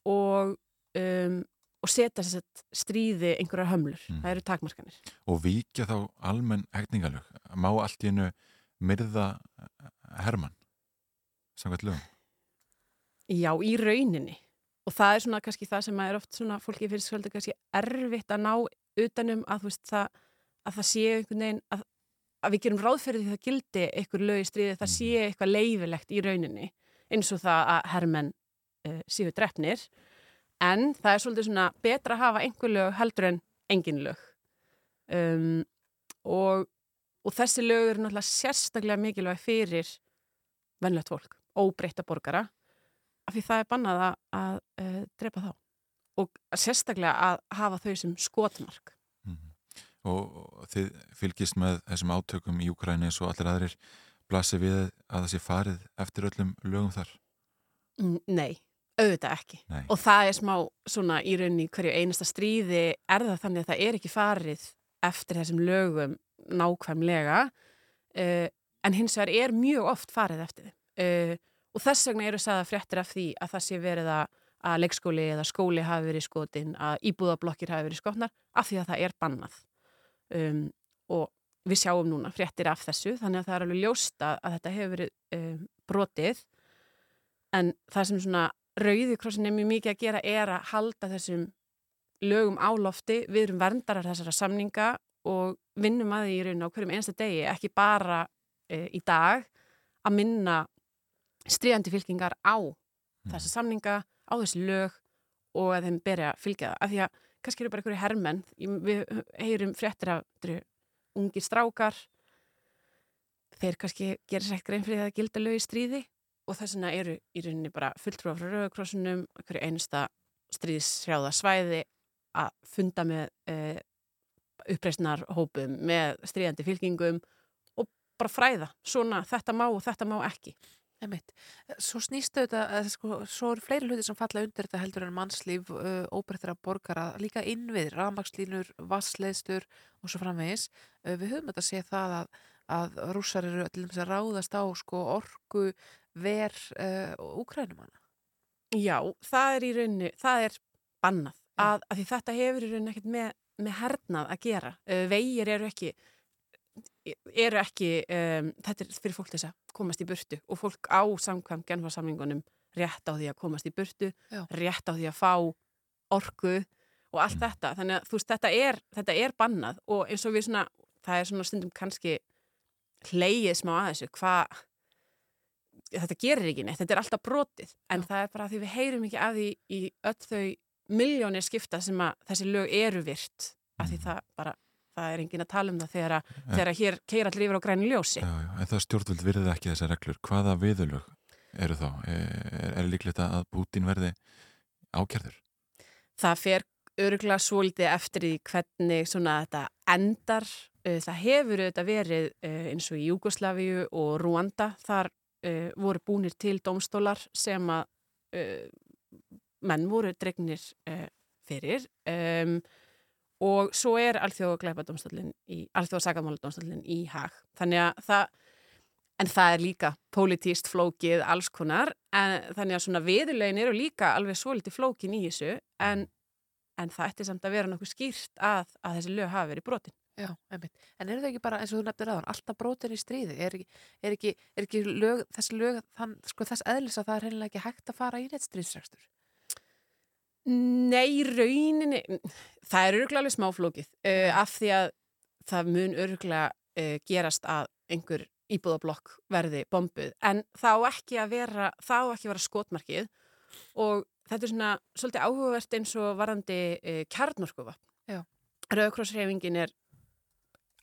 og um, og setja sér stríði einhverjar hömlur, Mm. það eru takmarkanir. Og víkja þá almenn hegningalög má allt í hennu myrða Hermann samkvæmt lögum? Já, í rauninni. Og það er svona kannski það sem er oft svona fólki finnst svolítið kannski erfitt að ná utanum að þú veist það, að það sé einhvern veginn að, að við gerum ráðferði því það gildi einhver lög í stríði, það sé eitthvað leifilegt í rauninni. Eins og það að hermenn uh, séu drefnir en það er svolítið svona betra að hafa einhver lög heldur en engin lög. Um, og, og þessi lög eru náttúrulega sérstaklega mikilvæg fyrir venlegt fólk, óbreytta borgara af því það er bannað að, að uh, drepa þá. Og sérstaklega að hafa þau sem skotmark. Mhm. og, og þið fylgist með þessum átökum í Úkræni eins og allir aðrir. Blasir við að það sé farið eftir öllum lögum þar? Mm, Nei, auðvitað ekki. Nei. Og það er smá svona í rauninni hverju einasta stríði er það þannig að það er ekki farið eftir þessum lögum nákvæmlega uh, en hins vegar er mjög oft farið eftir þið. Uh, og þess vegna eru sagða fréttir af því að það sé verið að, að leikskóli eða skóli hafi verið skotin, að íbúðablokkir hafi verið skotnar af því að það er bannað. Um, og við sjáum núna fréttir af þessu þannig að það er alveg ljósta að þetta hefur verið um, brotið en það sem svona rauði krossin er mjög mikið að gera er að halda þessum lögum á lofti. Við erum verndarar þessara samninga og vinnum að því í raun á hverjum einsta degi ekki bara e, í dag að minna stríðandi fylkingar á þessa samninga, á þessi lög og að þeim beri að fylgja það. Af því að kannski eru bara einhverju hermenn. Ég- við heyrum fréttir af ungir strákar. Þeir kannski gerir sér ekki grein fyrir það að gilda lög í stríði og þess vegna eru í rauninni bara fulltrúa frá Rauðakrossunum, hverju einasta stríðshrjáða svæði að funda með e, uppreisnar hópum, með stríðandi fylkingum og bara fræða svona þetta má og þetta má ekki. Einmitt. Svo snýstu þetta, eða sko, svo eru fleiri hluti sem falla undir þetta heldur en mannslíf, uh, óbreyttra borgara, líka innvið, rafmakslínur, vassleðstur og svo framvegis. Við höfum þetta að sé það að, að rússar eru til þess að ráðast á sko, orku ver uh, úkrænumanna. Já, það er í rauninni, það er bannað að, að því þetta hefur í rauninni ekkert með, með hernað að gera. Uh, vegir eru ekki eru ekki, um, þetta er fyrir fólk þess að komast í burtu og fólk á samkvæm genfarsamlingunum rétt á því að komast í burtu, Já. rétt á því að fá orku og allt þetta. Þannig að þú veist, þetta er, þetta er bannað og eins og við svona, það er svona stundum kannski hleyið smá að þessu, hvað þetta gerir ekki neitt, þetta er alltaf brotið en það er bara því við heyrum ekki að því í öll þau miljónir skipta sem að þessi lög eru virt af því það bara, það er engin að tala um það þegar að, þegar að hér keira allir yfir á græni ljósi Já, já, en það stjórnvöld virðið ekki þessar reglur. Hvaða viðulög eru þá? Er, er líklegt að Putin verði ákjærður? það fer öruglega svolítið eftir því hvernig svona þetta endar Uh, það hefur auðvitað verið uh, eins og í Júgoslavíu og Rúanda þar uh, voru búnir til domstólar sem að uh, menn voru dregnir uh, fyrir um, og svo er alþjóðagleipadómstólinn í alþjóðasakamáladómstólinn í hag þannig að það en það er líka pólitíst flókið alls konar en þannig að svona viðurlegin eru líka alveg svolítið flókin í þessu en, en það ætti samt að vera nokkuð skýrt að, að þessi lög hafi verið brotin Já, einmitt. En eru það ekki bara, eins og þú nefnir aðan, alltaf brotin í stríði? Er er ekki, er ekki lög, þessi lög, þann, sko þess eðlis að það er reynilega ekki hægt að fara í neitt stríðsrekstur? Nei, rauninni, það er örgulega alveg smáflókið uh, af því að það mun örgulega uh, gerast að einhver íbúðablokk verði bombuð en þá ekki að vera, þá ekki að vera skotmarkið og þetta er svona svolítið áhugavert eins og varandi uh, kjarnorkuvapn. Já. Rauðkrossreyfingin er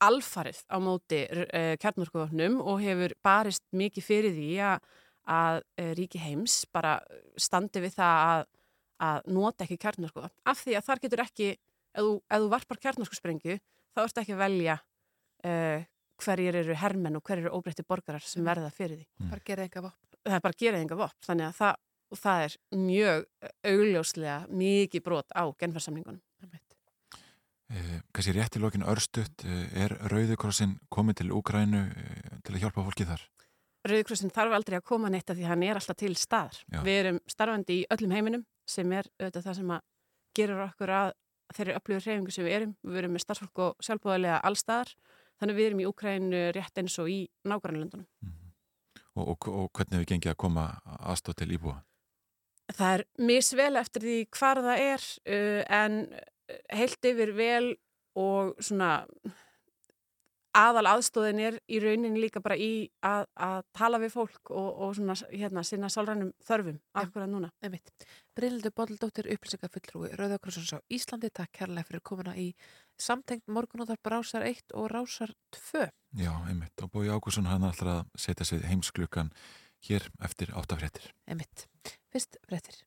alfarið á móti uh, kjarnorkuvapnum og hefur barist mikið fyrir því að, að uh, ríki heims bara standi við það að að nota ekki kjarnorku af því að þar getur ekki ef þú, ef þú varpar kjarnorku sprengju þá ertu ekki að velja uh, hverjir eru hermenn og hverjir eru óbreytti borgarar sem verða fyrir því. Bara gera enga vopn. Það er bara gera enga vopn þannig að það, og það er mjög augljóslega mikið brot á genfarsamlingunum. Eh, kannski rétt í lokin örstutt, eh, er Rauðukrossin komið til Úgrænu eh, til að hjálpa fólki þar? Rauðkrossin þarf aldrei að koma neitt af því hann er alltaf til staðar. Já. Við erum starfandi í öllum heiminum sem er auðvitað það sem að gerur okkur að þeirri upplifur hreyfingu sem við erum. Við erum með starfsfólk og sjálfbúðarlega allstaðar. Þannig við erum í Úkrænu rétt eins og í nágrannlöndunum. Og, og, og hvernig hefur gengið að koma aðstóð til íbúa? Það er misvel eftir því hvar það er en heilt yfir vel og svona aðal aðstóðin er í rauninni líka bara í að, að tala við fólk og, og svona hérna sinna sálrænum þörfum akkurat núna. Einmitt. Brynildur Bóldóttir, upplýsingafulltrúi Rauðakrossins á Íslandi. Takk kærlega fyrir komuna í samtengt morgunóðar Rásar 1 og Rásar 2. Já, einmitt. Og Bói Ágússon hann alltaf að setja sig heimsklukkan hér eftir áttafréttir. Einmitt. Fyrst fréttir.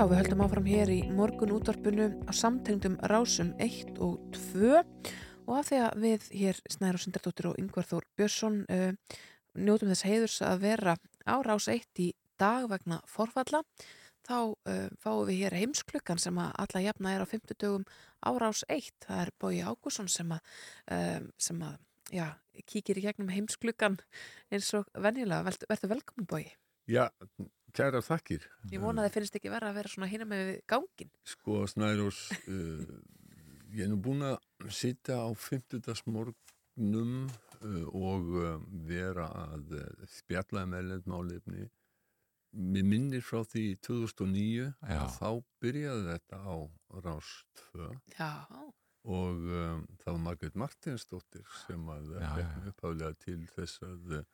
Já, við höldum áfram hér í morgun útvarpinu á samtengdum rásum 1 og 2 og af því að við hér Snæður og Sindardóttir og Yngvar Þór Björnsson uh, njótum þess heiðurs að vera á rás 1 í dag vegna forfalla þá uh, fáum við hér heimsklukkan sem að alla jafna er á 50 dögum á rás 1 það er Bói Ágússon sem að, uh, sem að já, kíkir í gegnum heimsklukkan eins og venjulega, verður velkomin Bói Já, kæra þakkir. Ég vona að þið finnst ekki verið að vera svona hina með gangin. Sko, Snærós, uh, ég er nú búin að sitja á 50. morgnum uh, og uh, vera að uh, spjalla með leðmálefni. Mér minnir frá því 2009 Já. að þá byrjaði þetta á Rás 2 Já, og um, það var Margrét Martinsdóttir sem að fekk uppháðlega til þess að uh,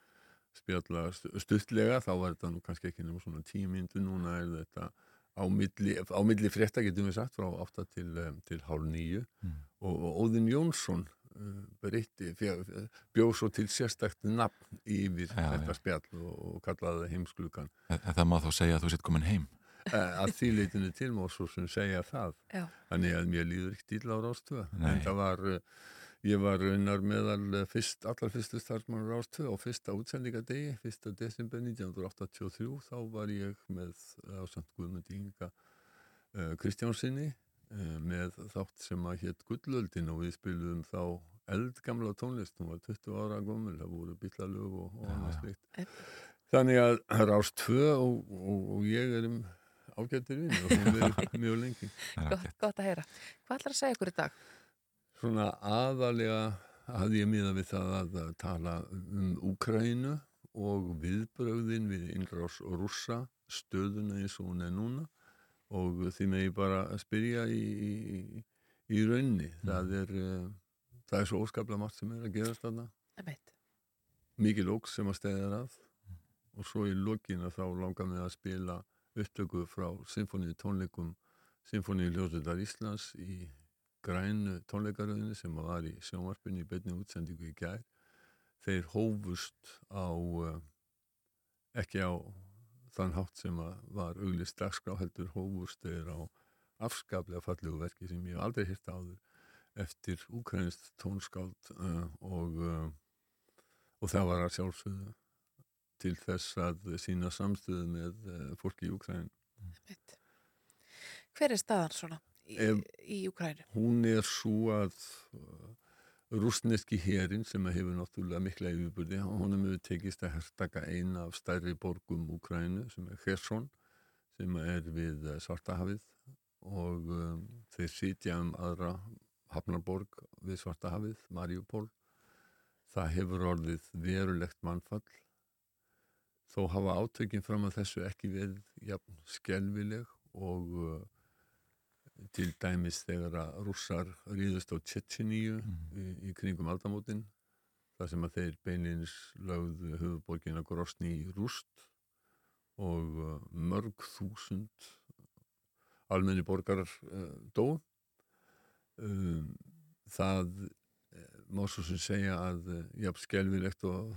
spjalla stu- stuttlega, þá var þetta nú kannski ekki nema svona tíu myndu, núna er þetta á milli, á milli frétta getum við sagt frá 8 til, um, til hálf nýju Mm. og, og Óðinn Jónsson uh, breytti, fjö- bjó svo til sérstakt nafn yfir Já, þetta já. spjall og, og kallaði það heimsklukan En, en það má þá segja að þú sitt komin heim. uh, að því leitinu til má svo sem segja það já, Þannig að mér líður ekki illa á. Nei. En það var, uh, ég var raunar meðal uh, fyrst, allar fyrstu starfsmann rástöða á fyrsta útsendingadegi, fyrsta desember 1983, þá var ég með ásamt Guðmundi Inga uh, Kristjánsinni uh, með þátt sem að hétt Gullöldin og við spilum þá eldgamla tónlist, hún var 20 ára gömul, það voru bílalög og, og annað slikt. Þannig að Rás 2 og, og, og ég erum ágættir vinn og hún verið mjög lengi. Það er Gott, gott að heyra. Hvað ætlar að segja ykkur í dag? Svona aðalega hafði ég miða við það að tala um Úkrænu og viðbrögðin við innrás og rússa stöðuna eins og hún er núna og því með ég bara að spyrja í, í, í raunni. Það, er, uh, það er svo óskaplega margt sem er að gerast þarna. Einmitt. Mikið lóks sem að stæða að og svo í lokina þá langar mig að spila upptöku frá symfóníu tónleikum Symfóníu Ljósundar Íslands í grænu tónleikaröðinu sem var í sjónvarpinu í beinni útsendingu í gær. Þeir hófust á, uh, ekki á þann hátt sem var auglist dagskrá heldur hófust þeir á afskaplega fallegu verki sem ég aldrei hirt áður eftir úkrænist tónskáld uh, og, uh, og það var að sjálfsögðu til þess að sína samstöðu með uh, fólki í. Einmitt. Hver er staðan svona Ef- í Ukrænu? Hún er svo að uh, rústneski herin sem hefur náttúrulega mikla yfirbyrði, honum hefur tekist að herstaka eina af stærri borgum Úkrænu sem er Kherson sem er við uh, Svartahafið og um, þeir sitja um aðra hafnarborg við Svartahafið, Mariupol. Það hefur orðið verulegt mannfall. Þó hafa átökin fram að þessu ekki verið jafn skelvileg og uh, til dæmis þegar að rússar ríðust á Tjetjeníu í, í kringum aldamótin þar sem að þeir beinlinis lögðu höfuborgina Grosni í rúst og uh, mörg þúsund almenni borgarar uh, dó um, það uh, má svo sem segja að uh, jafn skelvilegt og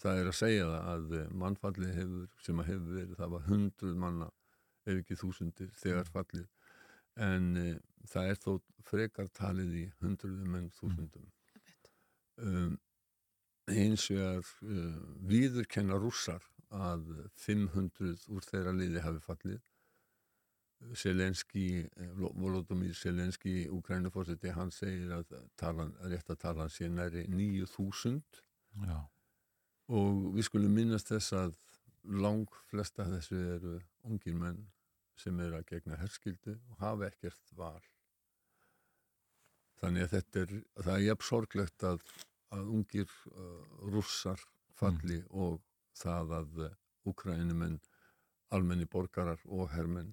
það er að segja það að uh, mannfalli hefur, sem að hefur verið það var hundruð manna ef ekki þúsundir þegar fallið en uh, það er þó frekar talið í hundruðum en þúsundum. Um, hins vegar uh, viðurkenna rússar að 500 úr þeirra liði hafi fallið. Selenski, Volodymyr Selenski Ukrænufórseti, hann segir að talan, rétt að talan sé næri 9000 Já, og við skulum minnast þess að lang flesta af þessu eru ungir menn sem eru að gegna herskildu og hafa ekkert val. Þannig að þetta er, það er jafn sorglegt að, að ungir uh, rússar falli og það að uh, Ukrænumenn, almenni borgarar og hermenn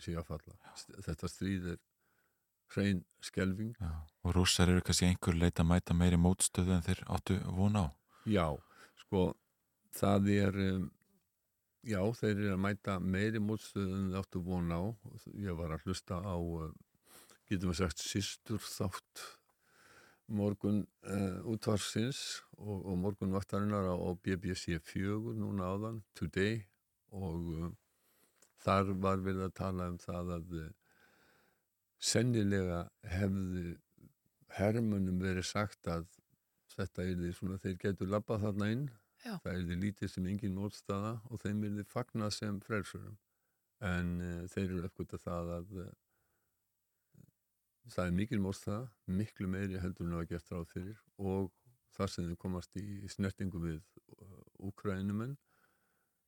sé að falla. St- Þetta stríð er hrein skelving. já. Og rússar eru kannski einhver leita að mæta meiri mótstöðu en þeir áttu vona á. Já, sko, það er, um, já, þeir eru að mæta meiri mótstöðu en þeir áttu von á. Ég var að hlusta á, um, getum við sagt, sístur þátt morgun uh, útvarsins og, og morgun vaktarinnar á, BBC 4 núna áðan, Today, og um, þar var verið að tala um það að uh, sennilega hefðu hermunum verið sagt að þetta er því svona þeir getur labbað þarna inn Já. það er því lítið sem engin mótstaða og þeim er því fagnað sem frelsurum en uh, þeir eru uppgötta það að uh, það er mikil mótstaða miklu meiri heldur en það var gert ráð fyrir og þar sem þeir komast í snertingu við uh, úkrænumenn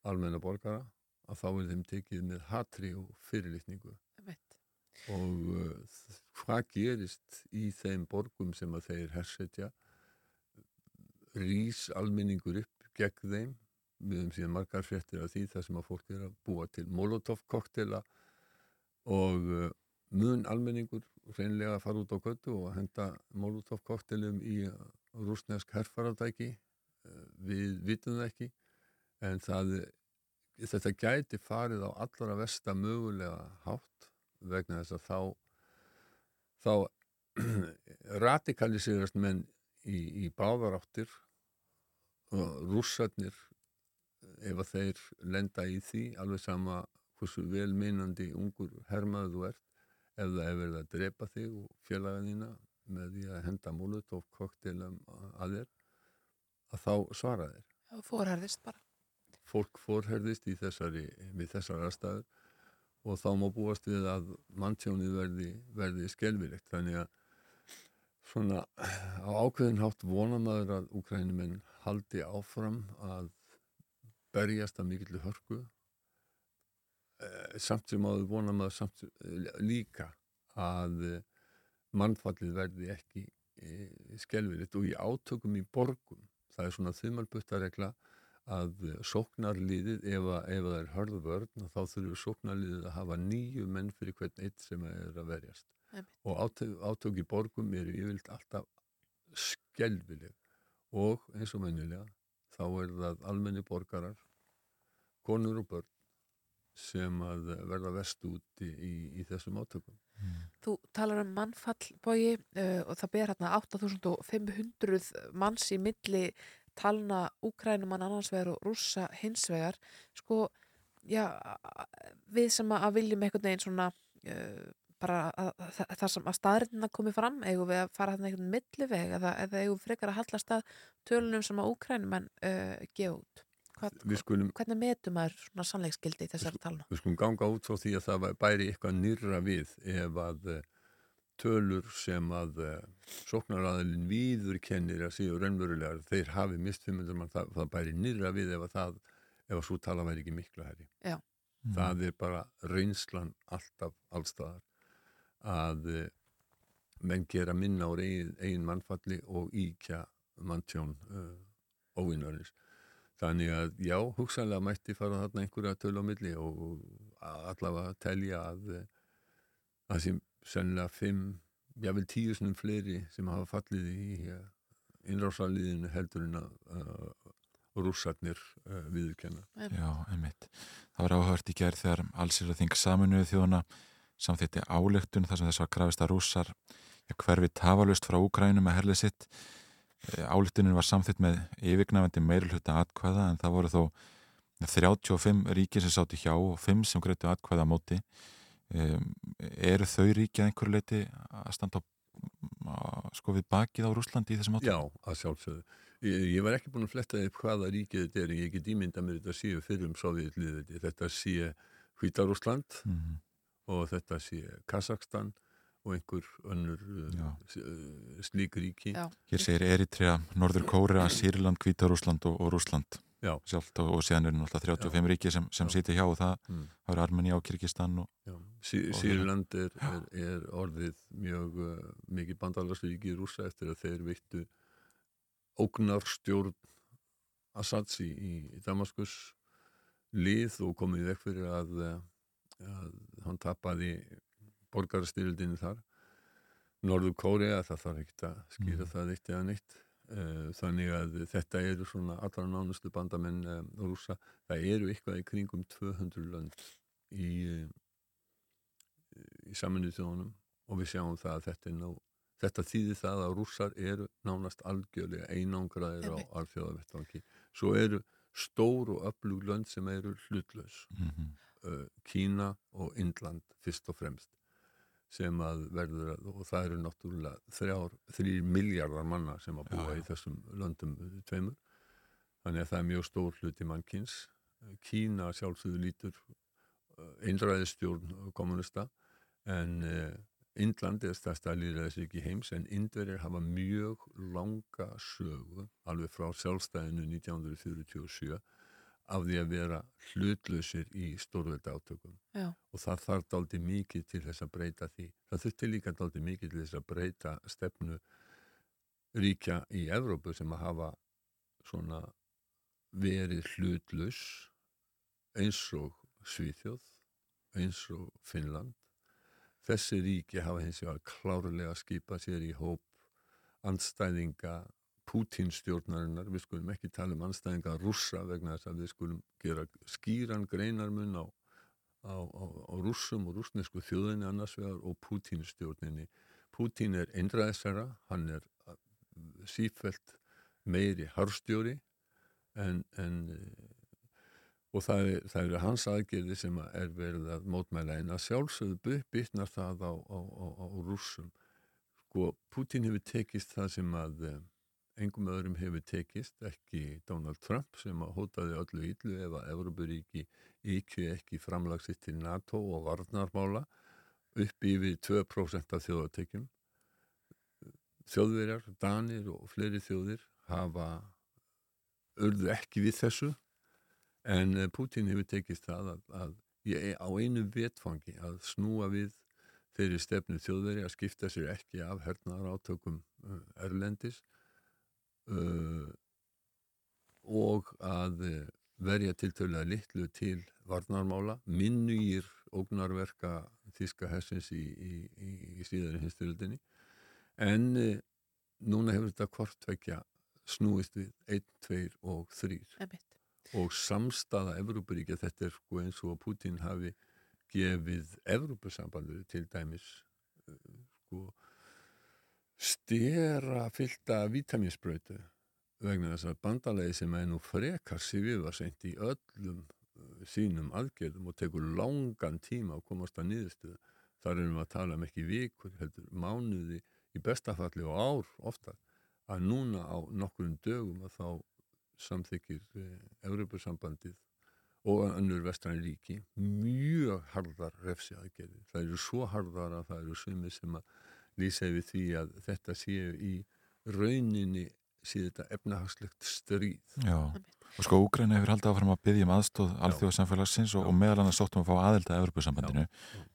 almenna borgara að þá er þeim tekið með hatri og fyrirlitningu Einmitt. og uh, hvað gerist í þeim borgum sem að þeir hersetja rís almenningur upp gegn þeim. Við höfum síðan margar fréttir af því þar sem að fólk er að búa til molotov koktela og uh, mun almenningur reynlega að fara út á göttu og henda molotov koktelum í rúsnesk herfaradæki uh, við vitum það ekki en það þetta gæti farið á allra versta mögulega hátt vegna þess að þá þá radikaliserast menn í, í báðaráttir og rússarnir ef að þeir lenda í því alveg sama hversu velmeinandi ungur hermaður þú ert ef það er verið að drepa þig og þína með því að henda molotov koktelum að þér að þá svara þeir Já, fórherðist bara. fólk fórherðist í þessari, við þessar aðstæður og þá má búast við að manntjónið verði, verði skelvilegt þannig að svona á ákveðin hátt vona maður að úkrænumenn haldi áfram að berjast að mikill hörku. Eh, samt sem áður vona maður samt eh, líka að eh, mannfallið verði ekki skelvilegt og í átökum í borgum. Það er svona þumalbuttaregla að sóknarliðið ef, ef að það er hörðu vörn þá þurfur sóknarliðið að hafa nýju menn fyrir hvern eitt sem er að verjast. Einmitt. og átök, átök í borgum eru yfirleitt alltaf skelvileg og eins og mennilega þá er það almenni borgarar konur og börn sem að verða vest úti í, í þessum átökum. Þú talar um mannfall bogi uh, og það ber hérna 8500 manns í milli talna Úkrænumann annars vegar og rússa hins vegar. Sko, já, við sem að viljum einhvern veginn svona uh, bara að, að, að það sem að staðrindina komi fram, eigum við að fara þarna einhvern milliveg eða, eða eigum við frekar að hallast að tölunum sem að Úkrænumenn uh, gefa út Hvað, skulum, hvernig metum maður svona sannleiksgildi í þessari talna? við skulum ganga út frá því að það bæri eitthvað nýrra við ef að eh, tölur sem að sóknaraðilin víður kennir að séu raunverulegar, þeir hafi mist 500 mann, það, það bæri nýrra við ef að það ef að svo tala væri ekki miklu herri Já. það er bara reynslan alltaf allstaðar að eh, menn gera minna á eigin, eigin mannfalli og íkja manntjón uh, óvinnarins Þannig að já, hugsanlega mætti fara þarna einhverja töl á milli og allavega telja að eh, að sem sennilega fimm, jável tíu snum fleiri sem hafa fallið í innrásaliðinu heldur en að uh, rússarnir uh, viðurkenna. Já, einmitt. Það var áhört í gerð þegar allsir að þing saminuðu þjóðuna samþýtti álöktun þar sem þess var krafist að rússar hverfi tafalust frá Úkrænum með herlið sitt. Álöktunin var samþýtt með yfirgnafandi meirulhuta atkvæða en það voru þó 35 ríki sem sátti hjá og 5 sem greitu atkvæða á móti. Um, eru þau ríki að einhverju leiti að standa á, á, sko við bakið á Rúslandi í þessum átökum? Já, að sjálfsögðu. Ég, ég var ekki búin að fletta upp hvaða ríkið þetta er, en ég get ímynda mér þetta séu fyrir um Sovjetliðið. Þetta sé Hvítarúsland Mhm. Og þetta sé Kazakstan og einhver önnur Já. uh, slík ríki. Já. Hér segir Eritrea, Norður Kórea, Sýrland, Hvítarúsland og, og Rúsland Já. sjálft og, og síðan eru náttúrulega 35 ríki sem, sem Já. sitja hjá og það, Mm. það eru Já, Sí Og Sýrland er, er, er orðið mjög uh, mikið bandalarsvíki í rúsa eftir að þeir veittu ógnarstjórn Assads í, í Damaskus lið og komið vekk fyrir að, uh, að hann tapaði borgarstyrildinu þar. Norður Kórea, það þarf ekkert að skýra Mm. það eitt eða neitt. Uh, þannig að þetta eru svona allra nánustu bandamenn um, rúsa það eru eitthvað í kringum 200 lönd í uh, í saminuð þjóðunum og við sjáum það að þetta er ná þetta þýðir það að rússar eru nánast algjörlega einangraðir á alþjóðavettvangi. Svo eru stór og öflug lönd sem eru hlutlaus. Mm uh, Kína og Indland fyrst og fremst sem að verður að, og það eru náttúrulega þrýr miljardar manna sem að búa Já, já. í þessum löndum uh, tveimur þannig að það er mjög stór hluti mannkins Kína sjálfsögðu lítur uh, einræðistjórn kommunista en uh, Indland er stærsta líðræðisvík í heims en Indverjar hafa mjög langa sögu alveg frá sjálfstæðinu 1947 af því að vera hlutlausir í stórvelda átökum Já. og það þarf daldi mikið til þess að breyta því. Það þurfti líka daldi mikið til þess að breyta stefnu ríkja í Evrópu sem að hafa svona verið hlutlaus eins og Svíþjóð, eins og Finnland. Þessi ríki hafa hins vegar klárlega skipað sér í hóp andstæðinga Pútínstjórnarinnar, við skulum ekki tala um anstæðinga rússa vegna þess að við skulum gera skýran greinarmun á, á, á, á rússum og rússnesku þjóðinni annars vegar og Pútínstjórninni. Pútín er einræðsara, hann er uh, sífælt meiri harstjóri en, en uh, og það er, eru hans aðgerði sem er verið að mótmæla en að sjálfsögðu bytnar það á, rússum. Sko, Pútín hefur tekist það sem að uh, engum öðrum hefur tekist, ekki Donald Trump sem að hótaði öllu íllu ef að Európaríki íkju ekki framlagsitt til NATO og varnarmála upp yfir 2% af þjóðatekjum. Þjóðverjar, Danir og fleiri þjóðir hafa urðu ekki við þessu en eh, Putin hefur tekist það að, að ég á einu vetfangi að snúa við þeirri stefnu þjóðveri að skipta sér ekki af hernaðar átökum uh, erlendis uh, og að uh, verja tiltölulega litlu til varnarmála, minnugir ógnarverka þíska hessins í, í, í, í síðari hinsturöldinni en uh, núna hefur þetta kortvekja snúist við 1, 2 og 3 Einmitt. og samstaða Evrópuríkja, þetta er sko eins og Putin hafi gefið Evrópusambandur til dæmis uh, sko stera fylta vitaminsbrötu vegna þess að bandalegi sem er nú frekar svifaseint í öllum uh, sínum aðgerðum og tekur langan tíma að komast að niðurstöðu. Þar erum við að tala um ekki vikur, heldur mánuði í bestafalli og ár ofta að núna á nokkurum dögum að þá samþykir eh, Evrópusambandið og önnur vestræn ríki mjög harðar refsi aðgerðir. Það eru svo harðar að það eru sumir sem að lýsa yfir því að þetta séu í rauninni sé þetta efnahagslegt stríð. Já, og sko Úgræna hefur haldið áfram að byggja um aðstóð alþjóðsamfélagsins og, og meðal annars sóttum að fá aðelda að Evropasambandinu.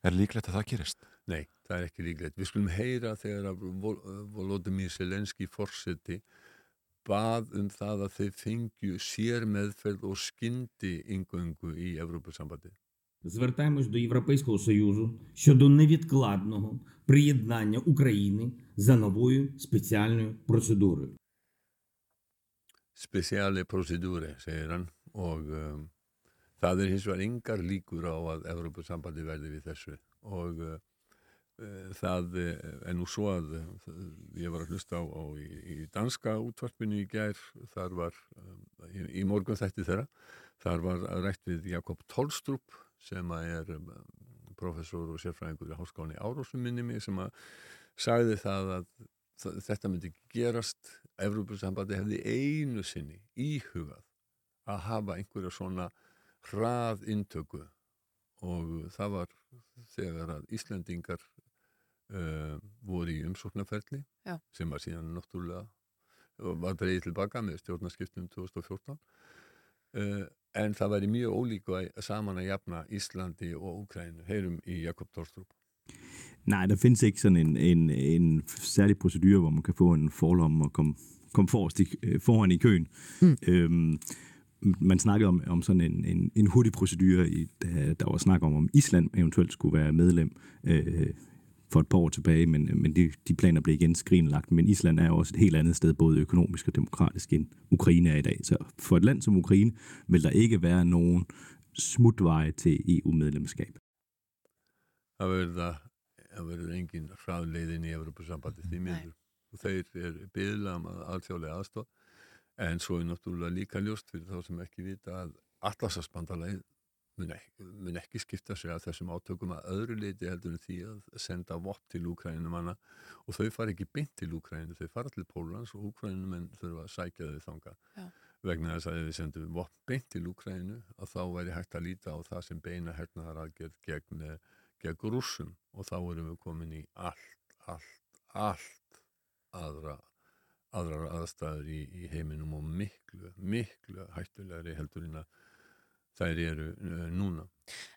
Er líklegt að það gerist? Nei, það er ekki líklegt. Við skulum heyra þegar að Vol- Volodymyr Selenski forseti bað um það að þeir fengju sér meðferð og skyndi yngöngu í Evrópusambandi Звертаємось до Європейського Союзу щодо невідкладного приєднання України за новою спеціальною процедурою. Spesiali prosedúri, segir hann, og um, það er hins vegar yngar líkur á að Evrópusambandi verði við þessu og uh, uh, það uh, er nú svo að uh, ég var að hlusta á, á í, í danska útvarpinu í gær, þar var um, í, í morgun þætti þeirra, þar var rætt við Jakob Tolstrup sem er um, professor og sérfræðingur í háskólinni Árósum minni mig sem að sagði það að þetta myndi gerast Evrópusambandi hefði einu sinni íhugað að hafa einhverja svona hrað intöku og það var þegar að Íslendingar uh, voru í umsóknarferli Já. sem var síðan náttúrulega var dreigið tilbaka með stjórnarskiptum 2014 uh, en það væri mjög ólíku að saman að jafna Íslandi og Úkrænu heyrum í Jakob Torstrup Nej, der findes ikke sådan en, en, en særlig procedure, hvor man kan få en forlom og komme, komme forrest i, øh, foran i køen. Mm. Øhm, man snakkede om, om sådan en, en, en hurtig procedure, i, der, der var snak om, om Island eventuelt skulle være medlem øh, for et par år tilbage, men, men de, de planer blev igen skrinlagt. Men Island er jo også et helt andet sted, både økonomisk og demokratisk, end Ukraine er i dag. Så for et land som Ukraine vil der ikke være nogen smutveje til EU-medlemskab. það verða það verður engin hraðleiðin í Evrópusambandi því miður og þeir er byðla um að alþjóðlega aðstof en svo er náttúrulega líka ljóst fyrir þá sem ekki vita að allarsasbandalagið mun ekki, mun ekki skipta sig að þessum átökum að öðru leiti heldur en því að senda vott til Úkrænumanna og þau fara ekki beint til Úkrænu, þau fara til Pólans og Úkrænumenn þurfa að sækja þau þanga Já. vegna þess að ef við sendum vott beint til Úkrænu að þá væri hægt að líta á það sem beina hernaðaraðgerð gegn eh, gegn rússum. Og þá erum við komin í allt, allt, allt aðra, aðrar aðstæður í, í heiminum og miklu, miklu hættulegri heldur en að þær eru uh, núna.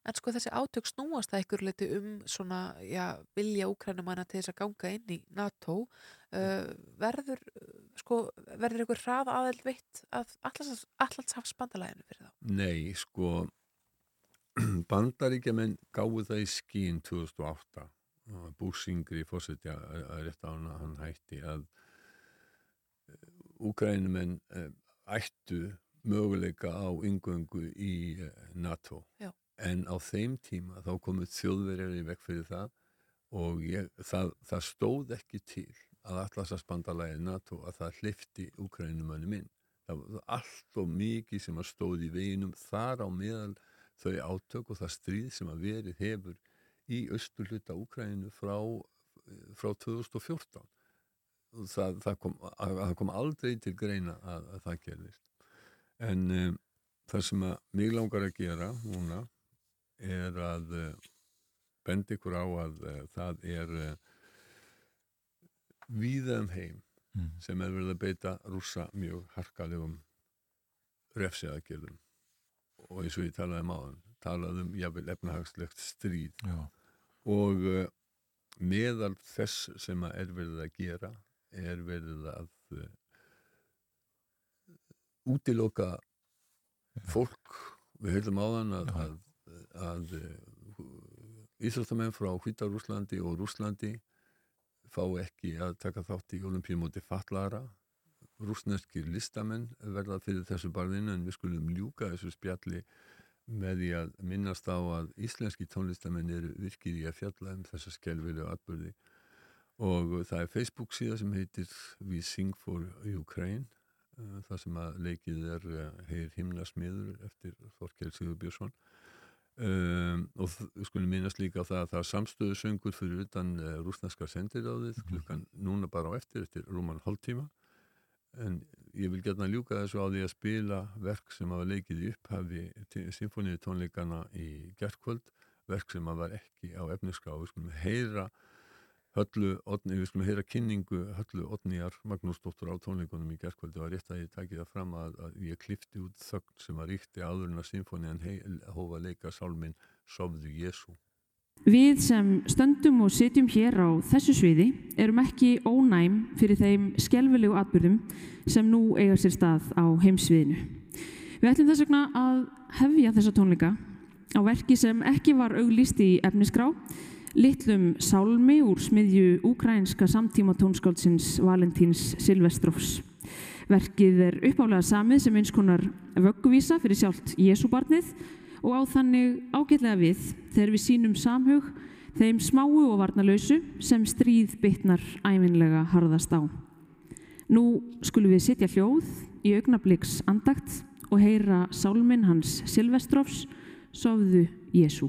En sko þessi átök snúast það ykkur leiti um svona, já, vilja úkrænumanna til þess að ganga inn í NATO uh, verður, sko, verður ykkur hrað aðeld veitt að allandshafsbandalæðinu fyrir þá? Nei, sko bandaríkjaman gáðu það í skín 2008 og Búsingri fórseti að, rétt á hann hætti að úkrænumenn uh, ættu möguleika á yngöngu í uh, NATO. Já. en á þeim tíma þá komuð þjóðverjar í vekk fyrir það og ég, það, það stóð ekki til að allarsasbandalæði NATO að það hlifti úkrænumönnum inn. Það var allt og mikið sem að stóð í veginum þar á meðal þau átök og það stríð sem að verið hefur í austurluta Úkræninu frá, frá 2014 það, það, kom, að, það kom aldrei til greina að, að það gerðist en um, það sem að mig langar að gera núna er að uh, benda ykkur á að uh, það er uh, víða um heim Mm. sem er verið að beita rússa mjög harkalegum refsiðagjörðum og eins og ég talaði um áðan talaði um jafnvel efnahagslegt stríð. Já, og meðal þess sem að er verið að gera er verið að útiloka fólk við heldum áðan að, Já. að, að uh, Íþróttamenn frá Hvítarúslandi og Rúslandi fá ekki að taka þátt í olimpíumóti fatlara rúsneskir listamenn verða fyrir þessu barðinu en við skulum ljúka þessu spjalli með því að minnast á að íslenski tónlistamenn eru virkið í að fjalla um þessa skelvilegu atbyrði og það er Facebook síða sem heitir We Sing for Ukraine það sem að leikið er uh, Heyr himnasmiður eftir Þorkel Sigur Björnsson um, og þ- við skulum minnast líka það að það er samstöðu söngur fyrir utan uh, rúsneska sendiráðið klukkan núna bara á eftir eftir rúman hálftíma. En ég vil gætna ljúka þessu á því að spila verk sem hafa leikið í upphafi symfóníu tónleikana í gertkvöld, verk sem hafa var ekki á efniská, við skulum heyra höllu, Oddni, við skulum heyra kynningu höllu Odnýjar Magnúsdóttur á tónleikunum í gertkvöldu og rétt að ég taki það fram að, að ég klifti út þögn sem var ríkti áður en að symfónían hófa að leika sálminn Sofðu Jésu. Við sem stöndum og sitjum hér á þessu sviði erum ekki ónæm fyrir þeim skelvilegu atbyrðum sem nú eiga sér stað á heimsviðinu. Við ætlum þess vegna að hefja þessa tónleika á verki sem ekki var auglýst í efnisgrá, litlum sálmi úr smiðju úkrænska samtíma tónskáldsins Valentíns Silvestrófs. Verkið er uppálega samið sem eins konar vögguvísa fyrir sjálft Jésúbarnið og á þannig ágætlega við þegar við sínum samhug þeim smáu og varnalausu sem stríð bitnar æminlega harðast á. Nú skulum við sitja hljóð í augnabliks andakt og heyra sálminn hans Silvestrófs Sofðu Jésu.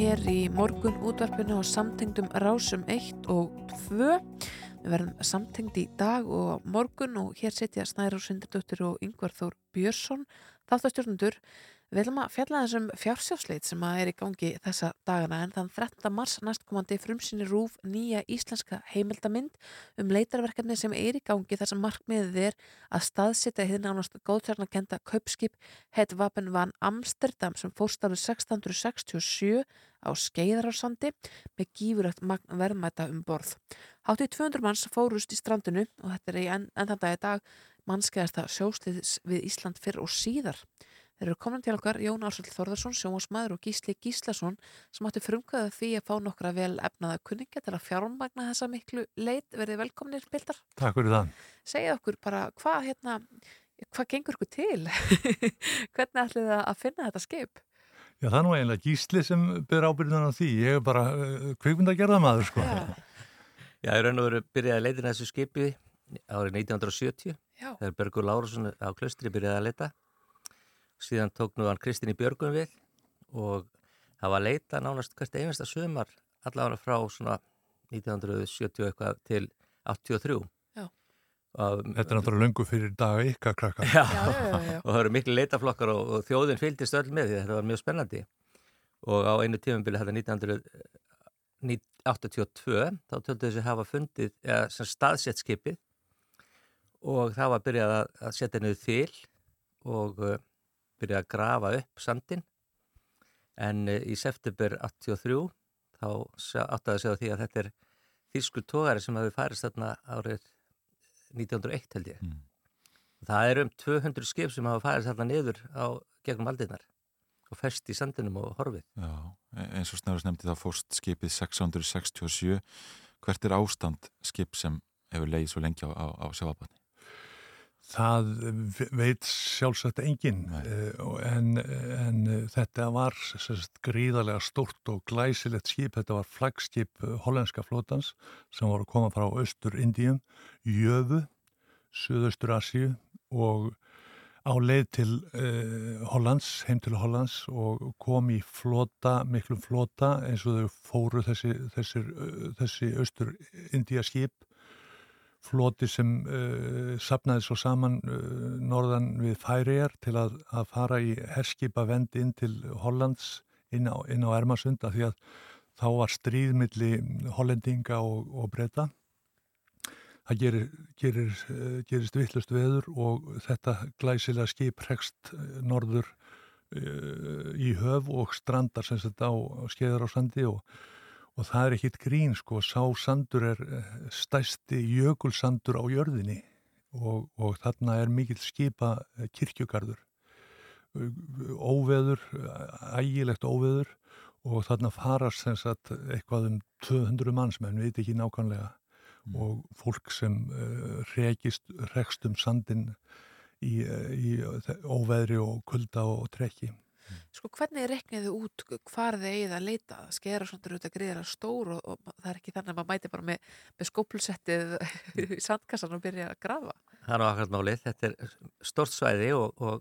Hér í morgun útvarpinu og samtengdum rásum 1 og 2. Við verðum samtengd í dag og á morgun og hér setja Snæra Sindardóttir og Yngvar Þór Björnsson, þáttastjórnundur. Við ætlum að fjalla þessum fjársjásleit sem að er í gangi þessa dagana en þann 13. mars næstkomandi frumsýni rúf nýja íslenska heimildamind um leitarverkefni sem er í gangi þar sem markmiðið er að staðsita hinn ánast góðtjarnakenda kaupskip Het Vapen van Amsterdam sem fórst árið 1667 á Skeiðarársandi með gífurlegt magn verðmæta um borð. Háttið 200 manns fórust í strandinu og þetta er í enn enn þann dag í dag mannskeiðasta sjósliðs við Ísland fyrr og síðar. Þeir eru komin til okkar Jón Ársvöld Þorðarsson, sjómasmaður og Gísli Gíslason sem átti frumkvæða því að fá nokkra vel efnaða kunningja til að fjármagna þessa miklu leit. Verðið velkominir, Bildar. Takk fyrir það. Segja okkur bara hvað hérna, hvað gengur ykkur til? Hvernig ætlið það að finna þetta skip? Já, það er nú eiginlega gísli sem ber ábyrðan á því. Ég er bara uh, kvikmynda að gera maður, sko. Já, ég raun og veru byrjaði að leita þessu skipi árið 1970 Já. þegar Bergur Lárusson á klaustri byrjaði að leita síðan tók nú hann Kristín í Björgun við og það var að leita nánast hvert einasta sömar allavega frá svona 1970 eitthvað til 83 Já. og, Þetta er náttúrulega löngu fyrir daga ykkar krakka. Já, og það eru miklu leitaflokkar og, og þjóðin fylgdist öll með því þetta var mjög spennandi. Og á einu tímubili þetta 1982 þá töldu þessi hafa fundið eða sem staðsett skipið. Og það var byrjað að, að setja niður þil og uh, byrjað að grafa upp sandin en uh, í september 83 þá átti að segja því að þetta er þýsku tógari sem hafi færist þarna árið 1901 held ég. Það er um 200 skip sem hafa færist þarna niður á gegnum aldinnar og fest í sandinum og horfið. Já, e- eins og Snærus nefndi þá fórst skipið 667. Hvert er ástand skip sem hefur leið svo lengi á, á, á sjáabanni? Það veit sjálfsagt enginn eh, en, en þetta var sérst, gríðarlega stórt og glæsilegt skip, þetta var flaggskip eh, hollenska flótans sem voru að koma frá Östur-Indíum, Jöfu, Suðaustur Asíu og á leið til uh, Hollands, heim til Hollands og kom í flota, miklu flota eins og þau fóru þessi, þessi, þessi Östur-Indía skip floti sem uh, sapnaði svo saman uh, norðan við Færiðar til að, að fara í herskipa vend inn til Hollands inn á, inn á Ermasund af því að þá var stríðmilli hollendinga og, og breyta. Það gerir, gerir, uh, gerist vittlust veður og þetta glæsilega skip hregst uh, norður uh, í höf og strandar sem þetta á, skeiðar á sandi og og það er ekkit grín sko, sá sandur er eh, stæsti jökulsandur á jörðinni. Og, og þarna er mikill skipa eh, kirkjugarður. Óveður, ægilegt óveður. Og þarna farast sem sagt eitthvað um 200 manns menn veit ekki nákvæmlega. Og fólk sem uh, rekist, rekst um sandin í, í óveðri og kulda og trekki Sko hvernig reknið þið út hvar þið eigið að leita? Skera svona auðvitað gríðara stór og, og það er ekki þannig að maður mæti bara með, með skópulsettið í sandkassan og byrja að grafa. Það er akkurat málið, þetta er stort svæði og, og,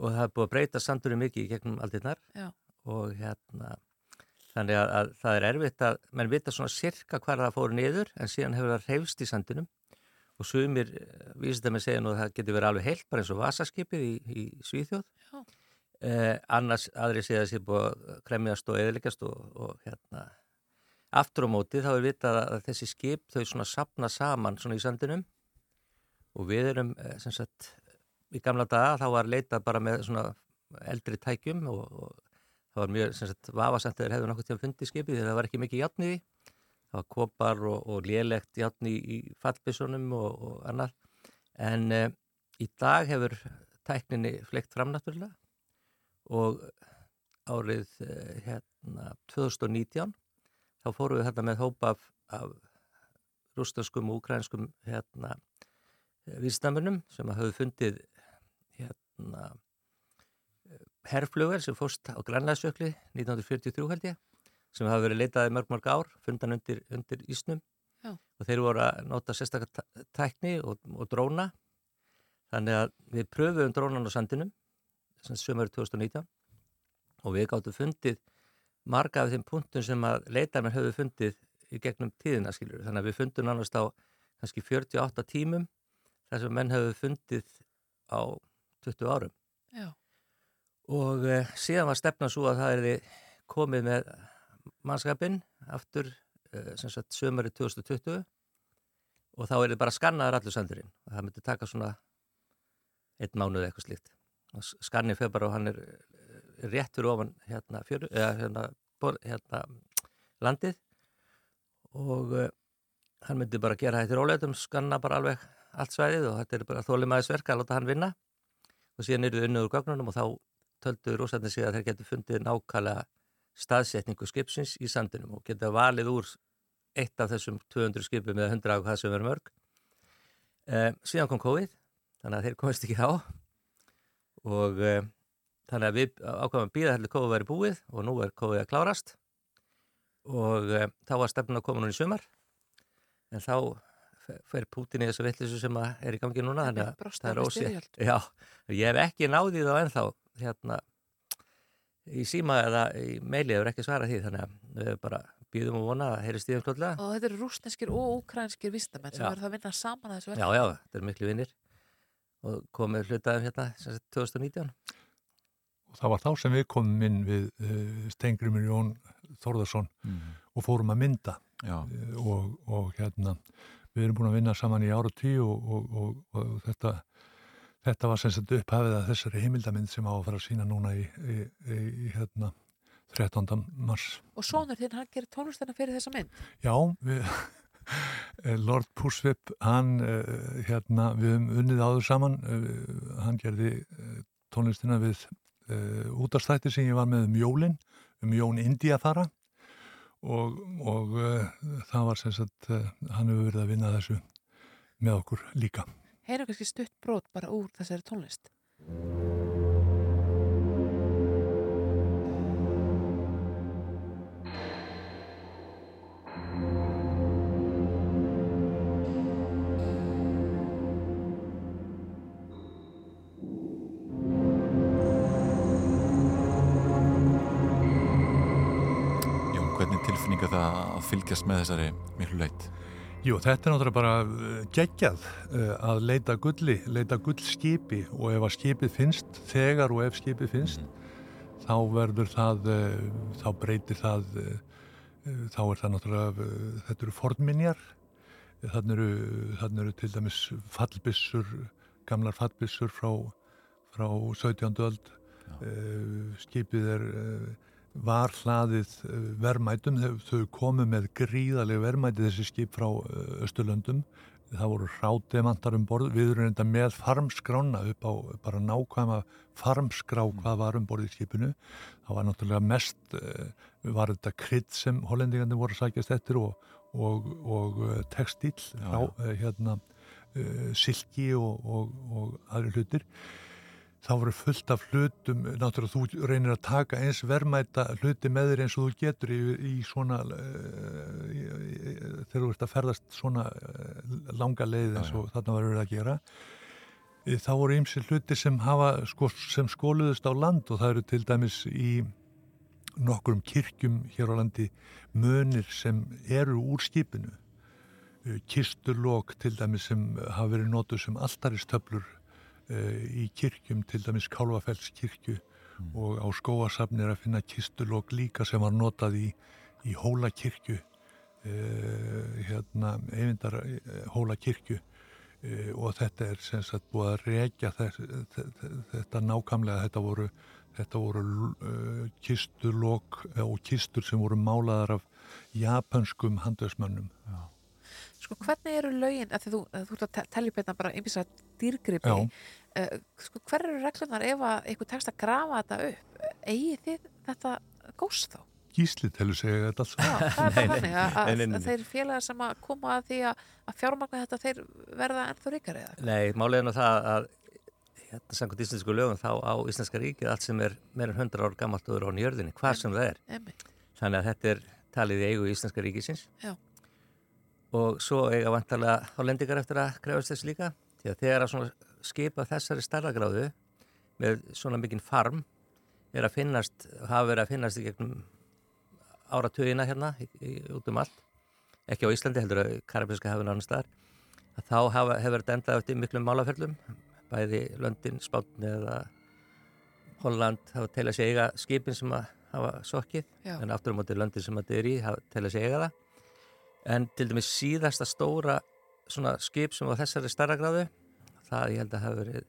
og það er búið að breyta sandurinn mikið í gegnum aldinnar og hérna þannig að, að það er erfitt að menn vita svona sirka hvar það fóru niður en síðan hefur það reyfst í sandunum og sumir vísið að með segja nú að það getur verið alveg heilt bara eins og vasaskipið í, í Svíþjóð Já. Eh, annars aðri segja að það sé búið að kremjast og eðilegast og, og hérna aftur á móti þá er vitað að þessi skip þau svona sapna saman svona í sandinum. Og við erum eh, sem sagt í gamla daga þá var leitað bara með svona eldri tækjum og, og það var mjög sem sagt vafasamt þeir hefðu nokkuð til að fundi skipið þegar það var ekki mikið því. Það var kopar og, og lélegt játn í, fallbissunum og, annað. En eh, í dag hefur tækninni fleikt fram náttúrulega og árið eh, hérna 2019 þá fórum við þetta með hópa af, af rústanskum og ukrainskum hérna vísnamunum sem hafðu fundið hérna herflugur sem fórst á Grænlandsjökli 1943 held ég sem hafa verið leitaði mörg mörg ár fundan undir, undir ísnum. Já. og þeir voru að nota sérstakar tækni og, og dróna. Þannig að við pröfuðum drónan á sandinum sömur 2019 og við gáttum fundið marga af þeim punktun sem að leitarmenn höfðu fundið í gegnum tíðina skiljur. Þannig að við fundum nánast á kannski 48 tímum þar sem menn höfðu fundið á 20 árum. Já. Og eh, síðan var stefna svo að það er komið með mannskapinn aftur sem sagt sömari 2020 og þá er þið bara skannaður allur sandurinn og það myndi taka svona einn mánuð eitthvað slíkt og s- skannið fyrir bara og hann er eh, rétt fyrir ofan hérna, fjöru, eða, hérna, bor, hérna landið. Og uh, hann myndi bara gera þetta í róleitum, skanna bara alveg allt svæðið og þetta er bara þólimaðisverk að láta hann vinna. Og síðan eru þau unnur úr gögnunum og þá töldu rúsarnir sig að þeir getur fundið nákvæmlega staðsetningu skipsins í sandinum og geta valið úr eitt af þessum 200 skipum eða 100 af hvað sem verður mörg. Eh, síðan kom COVID, þannig að þeir komist ekki þá og eh, þannig að við ákvæmum að býða heldur COVID væri búið og nú er COVID að klárast og eh, þá var stefnun að koma núna í sumar en þá fe- fer Pútin í þessu vittlisu sem er í gangi núna þannig að það er styrjöld. Já, ég hef ekki náðið þá ennþá hérna í síma eða í meili hefur ekki svarað því þannig að við bara býðum og vona að heyri stíðum klóðlega. Og þetta eru rúsneskir og úkrænskir vistamenn sem Já. verður það að vinna saman að þessu Já, verkefni. já, þetta er miklu vinnir og komið hlutaðum hérna sem sagt 2019. Og það var þá sem við komum inn við uh, Stengrimur Jón Þórðarsson og fórum að mynda. Eh, og, og hérna við erum búin að vinna saman í ára tíu og, og, og, og þetta, þetta var sem sagt upphafið að þessari heimildamind sem á að fara að sína núna í, í, í, í hérna 13. mars. Og sonur þinn, hann gerir tónlistina fyrir þessa mynd. Já, við, eh, Lord Pursvip, hann, uh, hérna, við höfum unnið áður saman, uh, hann gerði tónlistina við útastætti sem ég var með um Jólin, um Jón Indiafara og, og uh, það var sem sagt, hann hefur verið að vinna þessu með okkur líka. Heyrum kannski stutt brot bara úr þessari tónlist. Fylgjast með þessari miklu leit? Jú, þetta er náttúrulega bara uh, geggjað uh, að leita gulli, leita gullskipi og ef að skipið finnst, þegar og ef skipið finnst, þá verður það, uh, þá breytir það, þá er það náttúrulega, þetta eru fornminjar, þannig eru, þannig eru til dæmis fallbissur, gamlar fallbissur frá, frá 17. öld, skipið er... Var hlaðið eh, verðmætum, þau, komu með gríðarlega verðmæti þessi skip frá eh, Östurlöndum, það voru rádemantar um borð, við erum enda með farmskrána upp á bara nákvæma farmskrá hvað var um borð í skipinu, það var náttúrulega mest, eh, var þetta krydd sem hollendingandi voru að sækjast eftir og, og, og eh, textíl, eh, hérna, eh, silki og, og, og aðri hlutir þá voru fullt af hlutum, náttúrulega þú reynir að taka eins verðmæta hluti með þér eins og þú getur í, í svona, uh, í, í, þegar þú ert að ferðast svona uh, langa leið eins og þarna var verið að gera. Þá voru ymsi hluti sem, hafa, sko, sem skóluðust á land og það eru til dæmis í nokkrum kirkjum hér á landi munir sem eru úr skipinu. E, Kisturlokk til dæmis sem hafa verið notuð sem alltaristöflur í kirkjum, til dæmis Kálvafells kirkju og á skóasafni er að finna kistulokk líka sem var notað í, í Hóla kirkju uh, hérna eyvindar uh, Hóla kirkju uh, og þetta er sem sagt búið að rekja þess, þetta nákamlega þetta voru, þetta voru uh, kistulokk og kistur sem voru málaðar af japanskum handversmönnum Sko hvernig eru lögin, að því þú, að þú ert að te- telja upp hérna bara einbisa dýrgripi, uh, sko hver eru reglunar ef að eitthvað tekst að grafa þetta upp, eigið þið þetta góst þá? Gísli telur segja þetta alls Já, það er þannig að, að, þeir félagar sem að koma að því að, fjármagna þetta þeir verða ennþá ríkari eða? Nei, málið er nú það að hérna samkvæmt íslensku lögum þá á Íslenska ríkið allt sem er meira en 100 ár gammalt og er á njörðinni, hvað sem það er. Þannig að þetta er talið í eigu Íslenska ríkisins. Já. Og svo eiga vantarlega hollendingar eftir að krefast þess líka. Því að þegar að skipa þessari starragráðu með svona mikinn farm er að finnast, hafa verið að finnast í gegnum áratugina hérna í, í, út um allt, ekki á Íslandi heldur að Karabíska hafinn annar staðar, að þá hafa, hefur þetta endað eftir miklum málaferlum, bæði Löndin, Spátni eða Holland hafa til að segja skipin sem að hafa sokkið, Já. en aftur á móti Löndin sem þetta er í hafa til að segja það. En til dæmis síðasta stóra svona skip sem var þessari starra gráðu, það ég held að hafa verið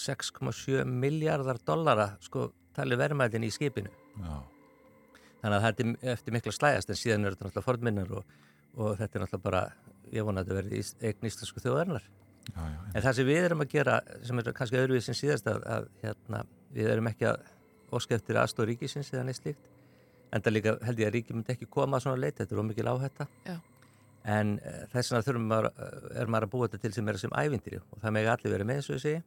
6,7 miljardar dollara sko talið verðmætin í skipinu. Já. Þannig að þetta er eftir mikla slægast en síðan er þetta náttúrulega fornminnar og, og þetta er náttúrulega bara, ég vona að þetta verði eign íslensku þjóðarinnar. Já, já, En það sem við erum að gera, sem er kannski öðruvið sem síðast að, að hérna, við erum ekki að óska eftir aðstóð ríkisins eða neitt slíkt. En það líka held ég að ríki myndi ekki koma að svona leit, þetta er ómikið áhætta. Já. En uh, þess vegna þurfum maður, er maður að búa þetta til sem er sem ævindýri og það megi allir verið með eins og segi.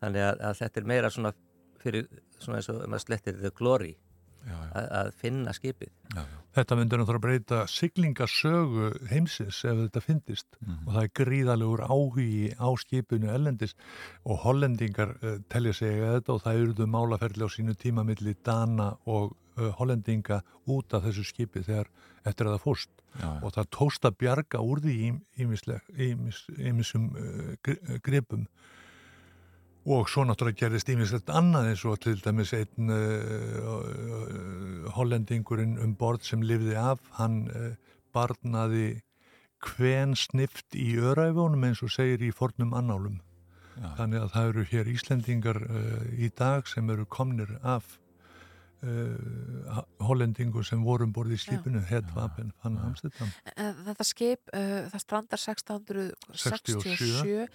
Þannig að, að þetta er meira svona fyrir, svona eins og maður slettir the glory, Já, já. Að, að finna skipið. Já, já. Þetta myndur náttúrulega breyta siglingasögu heimsins ef þetta fyndist Mhm. og það er gríðalegur áhugi á skipinu ellendis og hollendingar uh, telja sig að þetta og það eruðu málaferli á sínu tíma milli Dana og uh, hollendinga út af þessu skipi þegar eftir að það fórst Já, já. og það tókst að bjarga úr því ímisum uh, gripum og svo náttúrulega gerðist ímislegt annað eins og til dæmis einn uh, hollendingurinn um borð sem lifði af, hann barnaði hven snift í öræfunum eins og segir í fornum annálum. Já. Þannig að það eru hér Íslendingar uh, í dag sem eru komnir af uh, hollendingu sem voru um borð í skipinu, Hedvapen, fann Amsterdam. En Þetta skip, uh, það strandar 1667,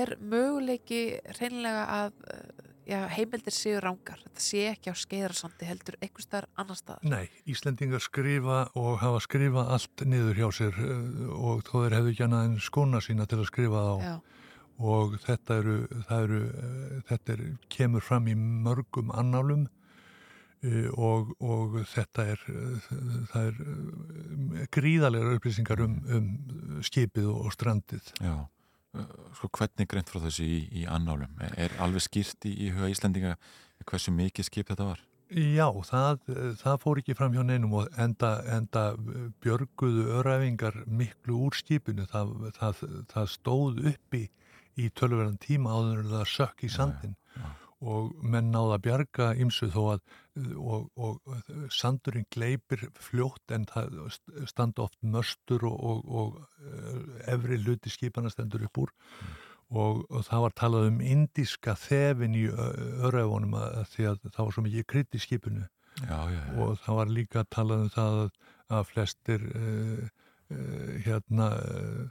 er möguleiki reynlega að uh, já, heimildir séu rángar. Þetta sé ekki á skeiðarsandi heldur einhvers staðar annar staðar. Nei, Íslendingar skrifa og hafa skrifað allt niður hjá sér uh, og þó þeir hefðu ekki annað en skóna sína til að skrifa það á. Já, og þetta eru, það eru uh, þetta er, kemur fram í mörgum annálum og, og þetta er er uh, gríðalegar upplýsingar um, um skipið og strandið. Já, sko hvernig greint frá þessu í, í annálum? Er, er alveg skýrt í, í huga Íslendinga hversu mikið skip þetta var? Já, það, það fór ekki fram hjá neinum og enda, enda björguðu öræfingar miklu úr skipinu. Það, það, það stóð uppi í tölverðan tíma áður en það sökk í sandin já. Og menn náða að bjarga ymsu þó að og, og sandurinn gleipir fljótt en það standa oft möstur og, og, og eh, efri hluti skipana stendur upp úr og, og það var talað um indíska þefin í að því að það var svo mikið krydd í skipinu Já, já, já. og það var líka talað um það að, að flestir uh, uh, hérna uh,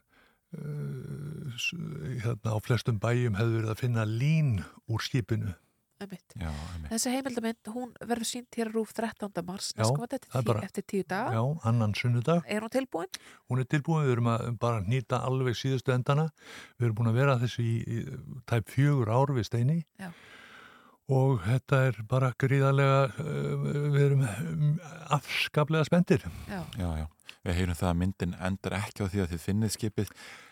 hérna á flestum bæjum hefur verið að finna lín úr skipinu. Já. Þessi heimildamind, hún verður sínt hér rúf 13. mars, Já, sko, er bara- tí, eftir tíu daga. Já, annan sunnudag Er hún tilbúin? hún er tilbúin, við erum að bara nýta alveg síðustu endana við erum búin að vera að þessu í, í tæp fjögur ár við steini Já. og þetta er bara gríðarlega uh, við erum um, afskaplega spendir Já. Já, já. Við heyrum það að myndin endar ekki á því að þið finnið skipið.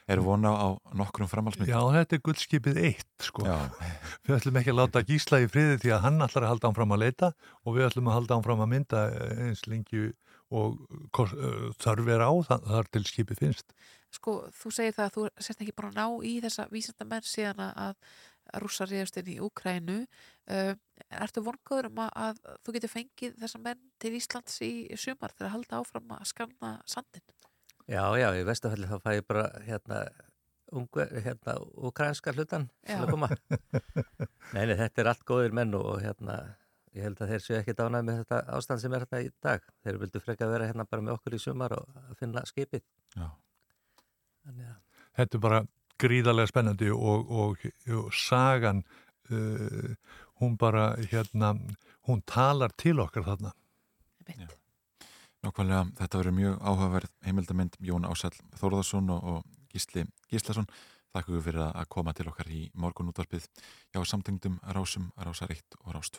Er vona á nokkrum framhalsmyndum? Já, þetta er guldskipið eitt sko. Við ætlum ekki að láta gísla í friði því að hann ætlar að halda áfram að leita og við ætlum að halda áfram að mynda eins lengi og uh, þörf er á það, þar til skipið finnst. Sko, þú segir það að þú sért ekki að ná í þessa vísindamenn síðan að að rússa reyðast inn í Úkrænu. Uh, ertu vonkaður um að, að þú getur fengið þessa menn til Íslands í sumar til að halda áfram að skanna sandin? Já, já, í vestafalli þá fæ ég bara hérna, ungu, hérna, ukrainska hlutan til að koma. nei, nei, þetta er allt góðir menn og, hérna, ég held að þeir séu ekki dánað með þetta ástand sem er hérna í dag. Þeir vildu freka vera hérna bara með okkur í sumar og að finna skipið. Já. Þannig að, Þetta er bara gríðarlega spennandi og, og, og sagan uh, hún bara hérna, hún talar til okkar þarna. Nákvæmlega, þetta verður mjög áhugaverð heimildamind Jón Ásall Þórðarsson og, og Gísli Gíslason. Þakku fyrir að koma til okkar í morgun útvarpið hjá samtengdum Rásum, Rásar 1 og Rás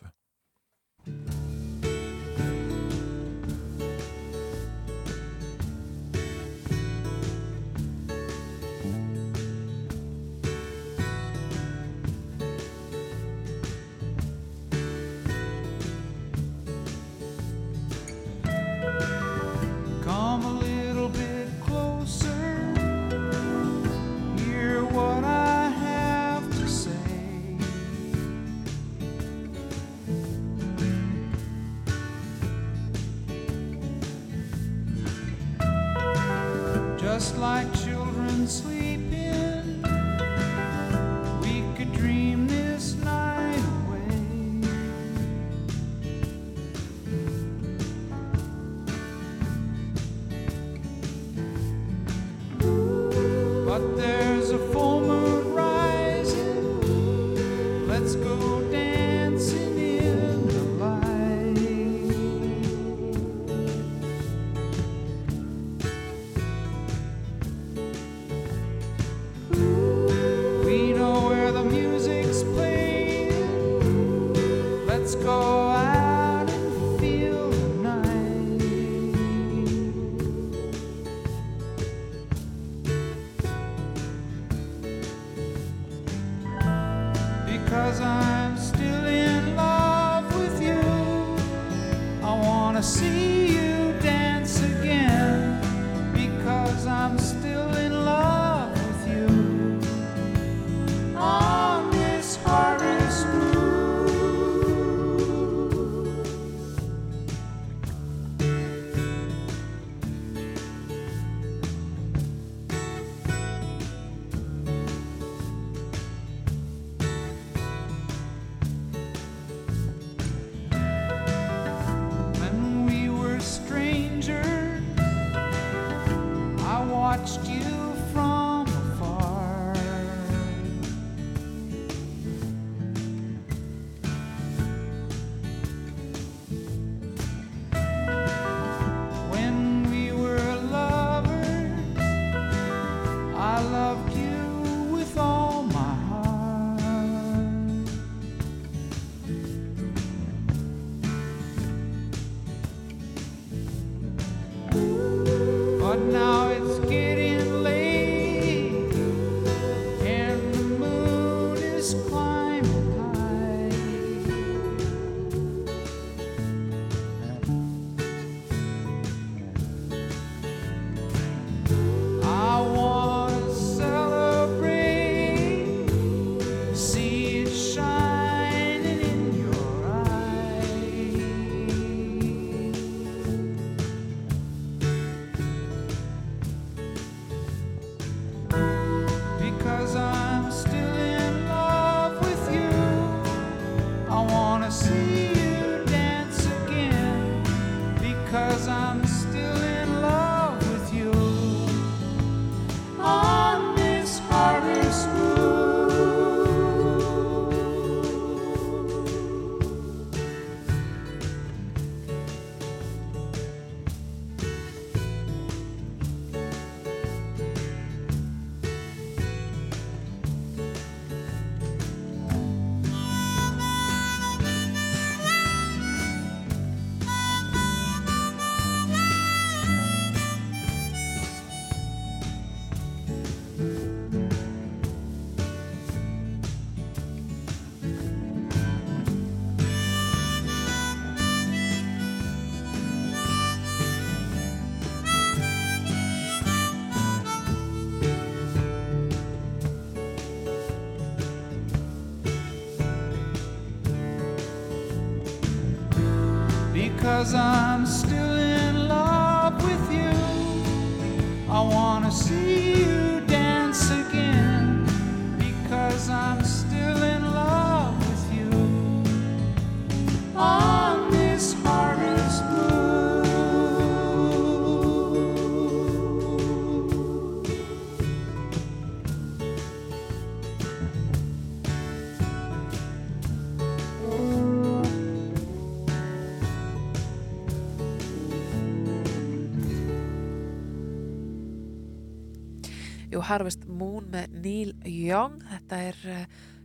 Harvest Moon með Neil Young þetta er uh,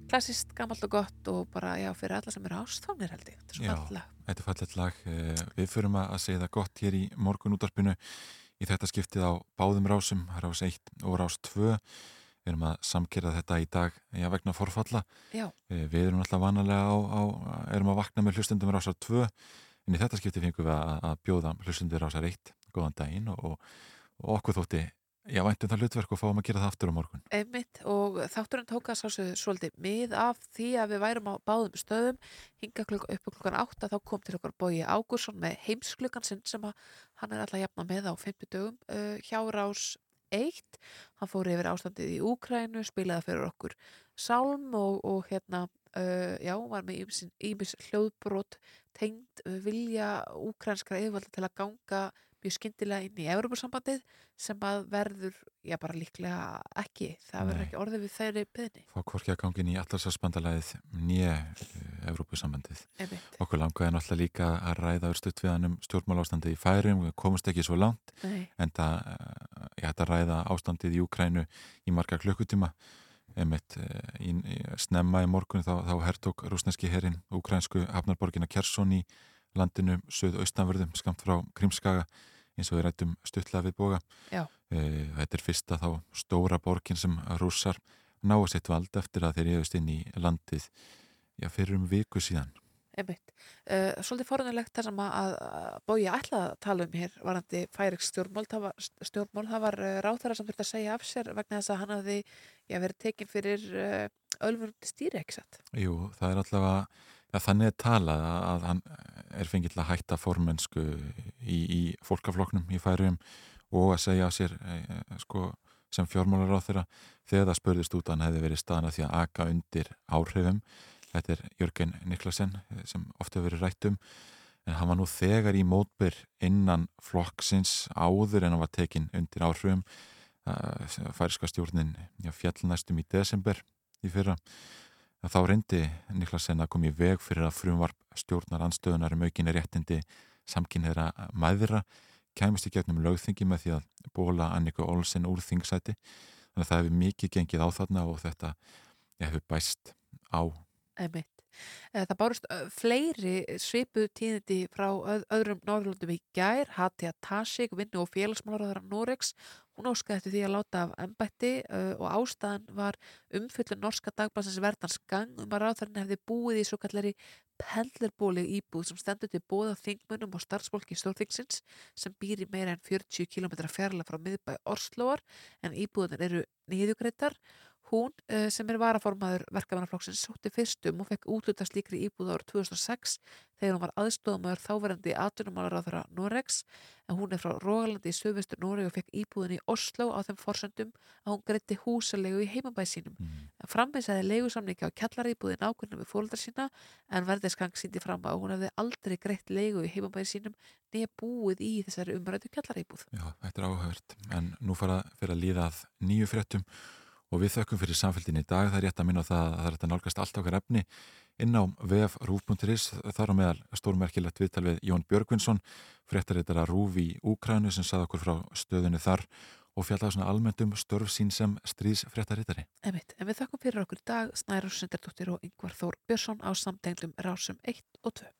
klassist, gammalt og gott og bara, já, fyrir alla sem eru ástónir held ég, þetta er svo Já, fallega þetta er fallet lag. Eh, Við förum að segja það gott hér í morgun útarpinu í þetta skiptið á báðum rásum, rás 1 og rás 2. Við erum að samkera þetta í dag já, vegna forfalla. Já. Eh, Við erum alltaf vanalega á, á, erum að vakna með hlustundum rásar 2 en í þetta skiptið fengum við að, að bjóða hlustundur rásar 1 góðan daginn og, og, og okkur þótti Já, væntum það hlutverk og fáum að gera það aftur á morgun. Einmitt og þátturinn tók að sá svolítið mið af því að við værum á báðum stöðum hinga klukka upp á klukkan 8 þá kom til okkar Bói Ágursson með heimsklukkan sinn sem hann er alltaf jafna með á 50 dögum uh, hjá rás 2001 hann fór yfir ástandið í Úkrænu spilaði fyrir okkur sálm og, og hérna uh, já, var með ýmis hljóðbrot tengd vilja úkrænskra yfirvalda til að ganga mjög skyndilega inn í Evropasambandið sem að verður, já bara líklega ekki, það verður ekki orðið við þeirri byðni. fá hvorki að gangin í allarsafsbandalæðið nýja Evrópusambandið. Einmitt. Okkur langaði náttúrulega líka að ræða úr stutt við hann um stjórnmálástandið í færum, við komumst ekki svo langt Nei. en það, ég hætti að ræða ástandið í Úkrænu í marga klukkutíma einmitt eh, í, í, snemma í morgun þá, þá hertók rúsneski herrin úkrænsku hafnarborgina Kersson í landinu söð-austanverðum skamt frá Krímskaga eins og við rættum stuttlega við boga Já. Eh, Þetta er fyrsta þá stóra borgin sem rússar náu sitt vald eftir að þeir hefust inn í landið já, fyrir um viku síðan Einmitt. Uh, svolítið forunilegt það sem að, að bója að tala um hér varandi færiks stjórnmál það var, var uh, ráþara sem þurfti að segja af sér vegna þess að hann hafði já, verið tekin fyrir uh, ölfurundi stýri, ekki satt? Jú, það er allavega ja, þannig er talað að, að hann er fengið til að hætta formensku í, í fólkafloknum í færium og að segja af sér e, e, sko, sem fjármálar á þeirra þegar það spurðist út að hann hefði verið staðan að því að aka undir áhrifum. Þetta er Jörgen Niklasen sem ofta hefur verið rætt um. En hann var nú þegar í mótbyr innan flokksins áður en hann var tekin undir áhrifum. Færiska stjórnin fjallnæstum í desember í fyrra að þá reyndi Niklasen að koma í veg fyrir að frumvarp stjórnar anstöðunar um aukinni réttindi samkynniðra maðura kæmist í gegnum lögþingi með því að bóla Annika Olsen úr þingsæti þannig að það hefur mikið gengið á þarna og þetta hefur bæst á Einmitt. Það bárust fleiri svipuð tíðindi frá öð, öðrum Norðurlundum í gær, Hatja Tasik, vinnu og félagsmálaráðara Norex. Hún óskaði eftir því að láta af embætti uh, og ástæðan var umfyllun norska dagblansins verðans gang um að ráðarinn hefði búið í svo kallari pendlerbóli íbúð sem stendur til bóða þingmönnum og starfsfólki stórþingsins sem býr í meira en 40 km fjarlag frá miðbæ Orslóar en íbúðunar eru niðugreitar Hún uh, sem er varaformaður verkefnarflokksins sótti fyrstum og fekk útluta slíkri íbúð árið 2006 þegar hún var aðstofamöður þáverandi atvinnumálaráðara Norex en hún er frá Rógalandi í söðvestur Noreg og fekk íbúðin í Oslo á þeim forsöndum að hún greitti húsalegu í heimabæð sínum. Mm. Frammiðsæði leigusamningi á kjallaríbúðin ákveðnum við fóldar sína en verðiskang síndi fram að hún hefði aldrei greitt leigu í heimabæð sínum nýja búið í þessari umræðu kjallaríbúð. Já, þetta og við þökkum fyrir samfélgin í dag. Það er rétt að minna það að það er að nálgast allt okkar efni inn á VF Rúf.is. Þar á meðal stórmerkilegt viðtal við Jón Björgvinsson, fréttaritara Rúf í Úkrænu sem sað okkur frá stöðinu þar og fjallaði svona almennt um störf sín sem stríðsfréttaritari. Emitt, en við þökkum fyrir okkur í dag Snæra Sundardóttir og Yngvar Þór Björnsson á samtenglum rásum 1 og 2.